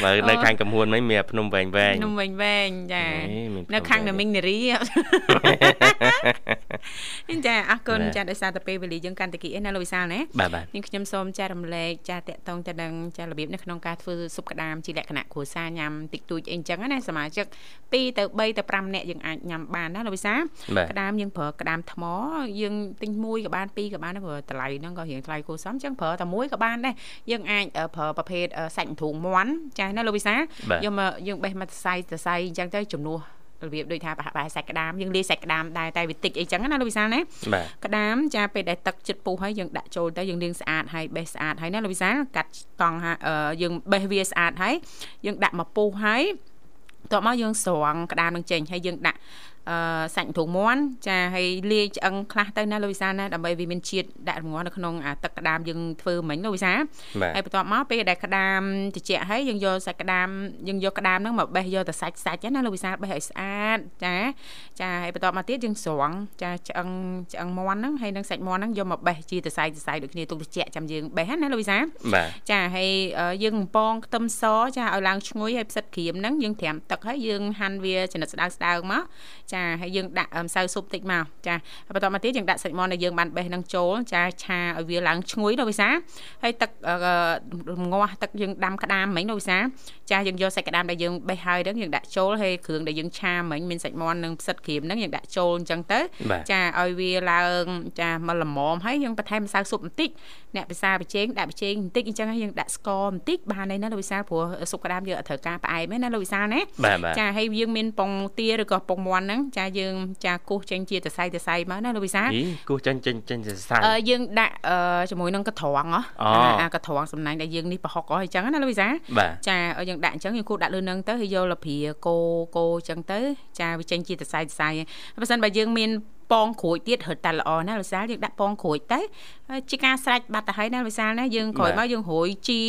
Speaker 9: បើនៅខាងកំហួនមិញមានភ្នំវែងវែង
Speaker 1: នំវិញវែងចា
Speaker 9: អេមានភ្នំ
Speaker 1: នៅខាង
Speaker 9: វែ
Speaker 1: ណា
Speaker 9: ង
Speaker 1: មីងនារីចាអរគុណ
Speaker 9: បាទ
Speaker 1: ចាដោយសារតែពេលវេលាយើងកាន់តែគិតឯណាលោកវិសាលណា
Speaker 9: បាទបាទ
Speaker 1: នាងខ្ញុំសូមចែករំលែកចាតកតងទៅនឹងចារបៀបនៅក្នុងការធ្វើស៊ុបក្តាមជាលក្ខណៈគ្រួសារញ៉ាំតិចតួចអីអញ្ចឹងណាសមាជិក2ទៅ3ទៅ5នាក់យើងអាចញ៉ាំបានណាលោកវិសា
Speaker 9: បាទ
Speaker 1: ក្តាមយើងប្រើក្តាមថ្មយើងទិញមួយក៏បានពីរក៏បានដែរព្រោះតម្លៃហ្នឹងក៏រៀងថ្លៃគួរសមអញ្ចឹងប្រើតែមួយក៏បានដែរយើងអាចអឺប្រើប្រភេទអឺសាច់ទ្រូងមាន់ចាណាលោកវិសា
Speaker 9: បាទ
Speaker 1: យកមកយើងបេះមកសរសៃសរសៃអញ្ចឹងទៅជំនួសរបៀបដូចថាប្រហែលប្រហែលសាច់ក្តាមយើងលាយសាច់ក្តាមដែរតែវាតិចអីចឹងណាលោកវិសាលណា
Speaker 9: បាទ
Speaker 1: ក្តាមចាពេលដែលទឹកចិត្តពុះហើយយើងដាក់ចូលទៅយើងលាងស្អាតហើយបេះស្អាតហើយណាលោកវិសាលកាត់កង់ហើយអឺយើងបេះវាស្អាតហើយយើងដាក់មកពុះហើយតោះមកយើងស្រង់ក្តាមនឹងចេញហើយយើងដាក់ អឺសាច់ទ្រូងមាន់ចាហើយលាយឆ្អឹងខ្លះទៅណាលោកវិសាលណាដើម្បីវាមានជាតិដាក់រងាស់នៅក្នុងអាទឹកក្តាមយើងធ្វើមិញលោកវិសាល
Speaker 9: បាទ
Speaker 1: ហើយបន្ទាប់មកពេលដែលក្តាមត្រជាក់ហើយយើងយកសាច់ក្តាមយើងយកក្តាមហ្នឹងមកបេះយកតែសាច់សាច់ហ្នឹងណាលោកវិសាលបេះឲ្យស្អាតចាចាហើយបន្ទាប់មកទៀតយើងស្រង់ចាឆ្អឹងឆ្អឹងមាន់ហ្នឹងហើយនឹងសាច់មាន់ហ្នឹងយកមកបេះជាសរសៃសរសៃដូចគ្នាទុកត្រជាក់ចាំយើងបេះណាលោកវិសាល
Speaker 9: បាទ
Speaker 1: ចាហើយអឺយើងបំពងខ្ទឹមសចាឲ្យឡើងឈ្ងុយហើយផ្សិតក្រៀមហ្នឹងយើងត្រាំទឹកហើយយើងហាន់វាចំណិតស្ដើងស្ដើងមកចាហើយយើងដាក់អឺម្សៅស៊ុបតិចមកចាហើយបន្តមកទៀតយើងដាក់សាច់មាន់ដែលយើងបានបេះហ្នឹងចូលចាឆាឲ្យវាឡើងឈ្ងុយដល់វិសាហើយទឹកអឺរងាស់ទឹកយើងដាំក្តាមមិញដល់វិសាចាយើងយកសាច់ក្តាមដែលយើងបេះហើយហ្នឹងយើងដាក់ចូលហើយគ្រឿងដែលយើងឆាមិញមានសាច់មាន់និងផ្សិតក្រៀមហ្នឹងយើងដាក់ចូលអញ្ចឹងទៅ
Speaker 9: បាទ
Speaker 1: ចាឲ្យវាឡើងចាមកល្មមហើយយើងបន្ថែមម្សៅស៊ុបបន្តិចអ្នកភាសាបច្ចេងដាក់បច្ចេងបន្តិចអញ្ចឹងហើយយើងដាក់ស្ករបន្តិចបានហើយណាលោកវិសាលព្រោះស៊ុបក្តាមយើងអត់ត្រូវការផ្អែមទេណាលោកវិសាលណា
Speaker 9: បាទបាទ
Speaker 1: ចាហើយយើងមានពងទាឬក៏ពងមាន់ហ្នឹងចាយើងចាគោះចេញជាតសៃតសៃមកណាលោកវិសាល
Speaker 9: អីគោះចាញ់ចាញ់ចាញ់សរសៃ
Speaker 1: អឺយើងដាក់អឺជាមួយនឹងកត្រងហ៎
Speaker 9: អូ
Speaker 1: អាកត្រងសំណាញ់ដែលយើងនេះប្រហុកហ៎អញ្ចឹងណាលោកវិសាល
Speaker 9: បាទ
Speaker 1: ចាឲ្យយើងដាក់អញ្ចឹងយើងគូសដាក់លើនឹងទៅហើយយកលព្រាកូកូអញ្ចឹងទៅចាវាចេញជាតសៃតសៃហើយបើសិនបើយើងមាន ពងក្រួយទៀតរត់តែល្អណាស់លោកវិសាលយើងដាក់ពងក្រួយទៅហើយជាការស្រេចបាត់ទៅហើយណាលោកវិសាលណាយើងក្រោយមកយើងរួយជី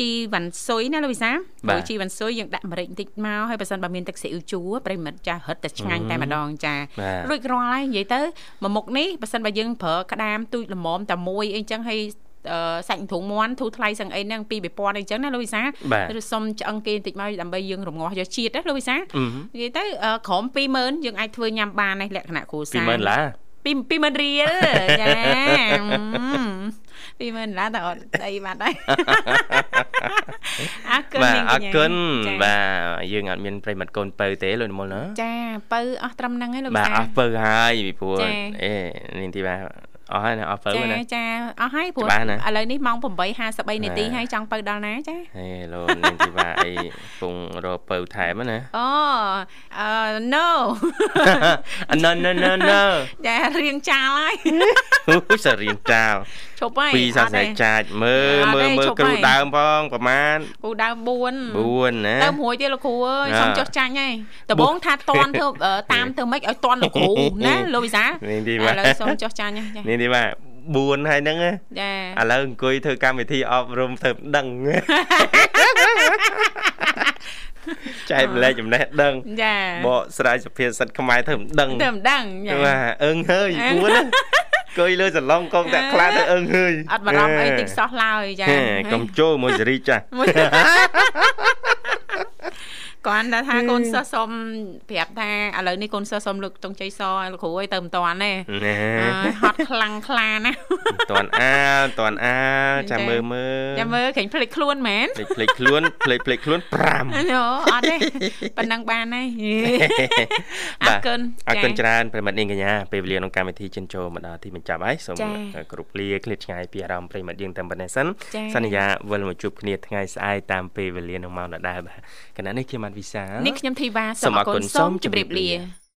Speaker 1: ជីវ៉ាន់ស៊ុយណាលោកវិសាលរួយជីវ៉ាន់ស៊ុយយើងដាក់ម្រេចបន្តិចមកហើយបើសិនបើមានទឹកស៊ីអ៊ូជូរប្រិមិត្តចារត់តែឆ្ងាញ់តែម្ដងចា
Speaker 9: បាទ
Speaker 1: រួចរាល់ហើយនិយាយទៅមួយមុខនេះបើសិនបើយើងប្រើក្តាមទូចល្មមតែមួយអីចឹងហើយអឺ សាច់ទ្រូងមាន់ធូរថ្លៃសឹងអីហ្នឹងពី2000អីចឹងណាលោកវិសា
Speaker 9: បាទ
Speaker 1: ឬសុំឆ្អឹងគេបន្តិចមកដើម្បីយើងរងាស់យកជាតិណាលោកវិសា
Speaker 9: អឺ
Speaker 1: និយាយទៅអឺក្រោម20000យើងអាចធ្វើញ៉ាំបានដែរលក្ខណៈគ្រួសារ
Speaker 9: 20000ឡា
Speaker 1: ពី20000រៀលចា20000ឡាតើអត់អីបាត់ហើយអរគុណ
Speaker 9: បាទ
Speaker 1: នាង
Speaker 9: អ
Speaker 1: ក
Speaker 9: រ
Speaker 1: ញ្ញា
Speaker 9: គុណ
Speaker 1: ចា
Speaker 9: បាទយើងអត់មានប្រិមិត្តកូនពៅទេលោកនិមលណា
Speaker 1: ចាបើអស់ត្រឹមហ្នឹងឯងលោក
Speaker 9: បាទ
Speaker 1: វិសា
Speaker 9: អស់ពៅហើយពីព្រោះ
Speaker 1: ចា
Speaker 9: អេនាងធីវ៉ា អស់ហើយណាអស់ពៅ
Speaker 1: ចា
Speaker 9: ណា
Speaker 1: ចាអស់ហើយព្រោះ
Speaker 9: ច្បាស់ណាស់
Speaker 1: ឥឡូវនេះម៉ោង8:53នាទី
Speaker 9: បាទ
Speaker 1: ហើយចង់ទៅដល់ណាចា
Speaker 9: ហេលោកនាងធីវ៉ាអីពងរកពៅថែមណា
Speaker 1: អូអឺ no
Speaker 9: អណណណណ
Speaker 1: ចារៀងចាលហើយ
Speaker 9: អូសរៀងចាល
Speaker 1: ឈប់ហើយ
Speaker 9: ពីសាសនាចាច់មើល
Speaker 1: អត់
Speaker 9: មើ
Speaker 1: ទេ
Speaker 9: លមើល
Speaker 1: ឈប់
Speaker 9: គ្រូ
Speaker 1: ហើយ
Speaker 9: ដើមផងប្រមាណ
Speaker 1: គូដើម4
Speaker 9: 4ណា
Speaker 1: ទៅមួយទៀតលោកគ្រូអើយ
Speaker 9: ណា
Speaker 1: សុំចុះចាញ់ហើយដំបងថាតន់ធ្វើអឺតាមធ្វើម៉េចឲ្យតន់លោកគ្រូណាលោកវិសា
Speaker 9: នាងធី
Speaker 1: ឥ
Speaker 9: វ៉ា
Speaker 1: ឡូវសុំចុះចាញ់ហើយចា
Speaker 9: នាងធីវ៉ា4ហើយហ្នឹងណា
Speaker 1: ចា
Speaker 9: ឥឡូវអង្គុយធ្វើកម្មវិធីអប់រំធ្វើមិនដឹងចែកម្លែកចំណេះដឹង
Speaker 1: ចា
Speaker 9: បកស្រាយសុភាសិតខ្មែរធ្វើមិនដឹង
Speaker 1: ទៅមិនដឹងចា
Speaker 9: បាទអឹងហើយ
Speaker 1: អឹង
Speaker 9: ពួនណាអង្គុយលើសឡុងកងតែខ្លាទៅអឹងហើយ
Speaker 1: អត់បារម្ភអីតិចសោះឡើយចា
Speaker 9: ហេកុំចូលមួយសេរីចាស់
Speaker 1: មួយកគាត់ថាថាកូនសិស្សសុំប្រាប់ថាឥឡូវនេះកូនសិស្សសុំលើកតុងជ័យសលោកគ្រូអីទៅមិនតាន់ទេ
Speaker 9: ណែ
Speaker 1: អើយហត់ខ្លាំងខ្លាណាស់
Speaker 9: តន់អាលតន់អាលចាំមើលមើល
Speaker 1: ចាំមើលឃើញភ្លេចខ្លួនមែន
Speaker 9: ភ្លេចភ្លេចខ្លួនភ្លេចភ្លេចខ្លួន5
Speaker 1: ណូអត់ទេប៉ុណ្ណឹងបានហើយអរគុណ
Speaker 9: អរគុណច្រើនប្រិមិត្តនាងកញ្ញាពេលវេលាក្នុងកម្មវិធីចិនចូលមកដល់ទីបញ្ចប់ហើយសូម
Speaker 1: ចា៎
Speaker 9: គ្រប់លាឃ្លាតឆ្ងាយពីអារម្មណ៍ប្រិមិត្តយើងតែប៉ុណ្ណេះសិន
Speaker 1: ចា៎
Speaker 9: សន្យាវិលមកជួបគ្នាថ្ងៃស្អែកតាមពេលវេលានឹងមកដដែលបាទគណៈនេះខ្ញុំបាទវិសាល
Speaker 1: នេះខ្ញុំធីវ៉ា
Speaker 9: សូ
Speaker 1: សូម
Speaker 9: ម
Speaker 1: អ
Speaker 9: អ
Speaker 1: រ
Speaker 9: រគុ
Speaker 1: គុណ
Speaker 9: ណ
Speaker 1: សូម
Speaker 9: សូម
Speaker 1: ជម្រាប
Speaker 9: ជម្រាបលា
Speaker 1: លា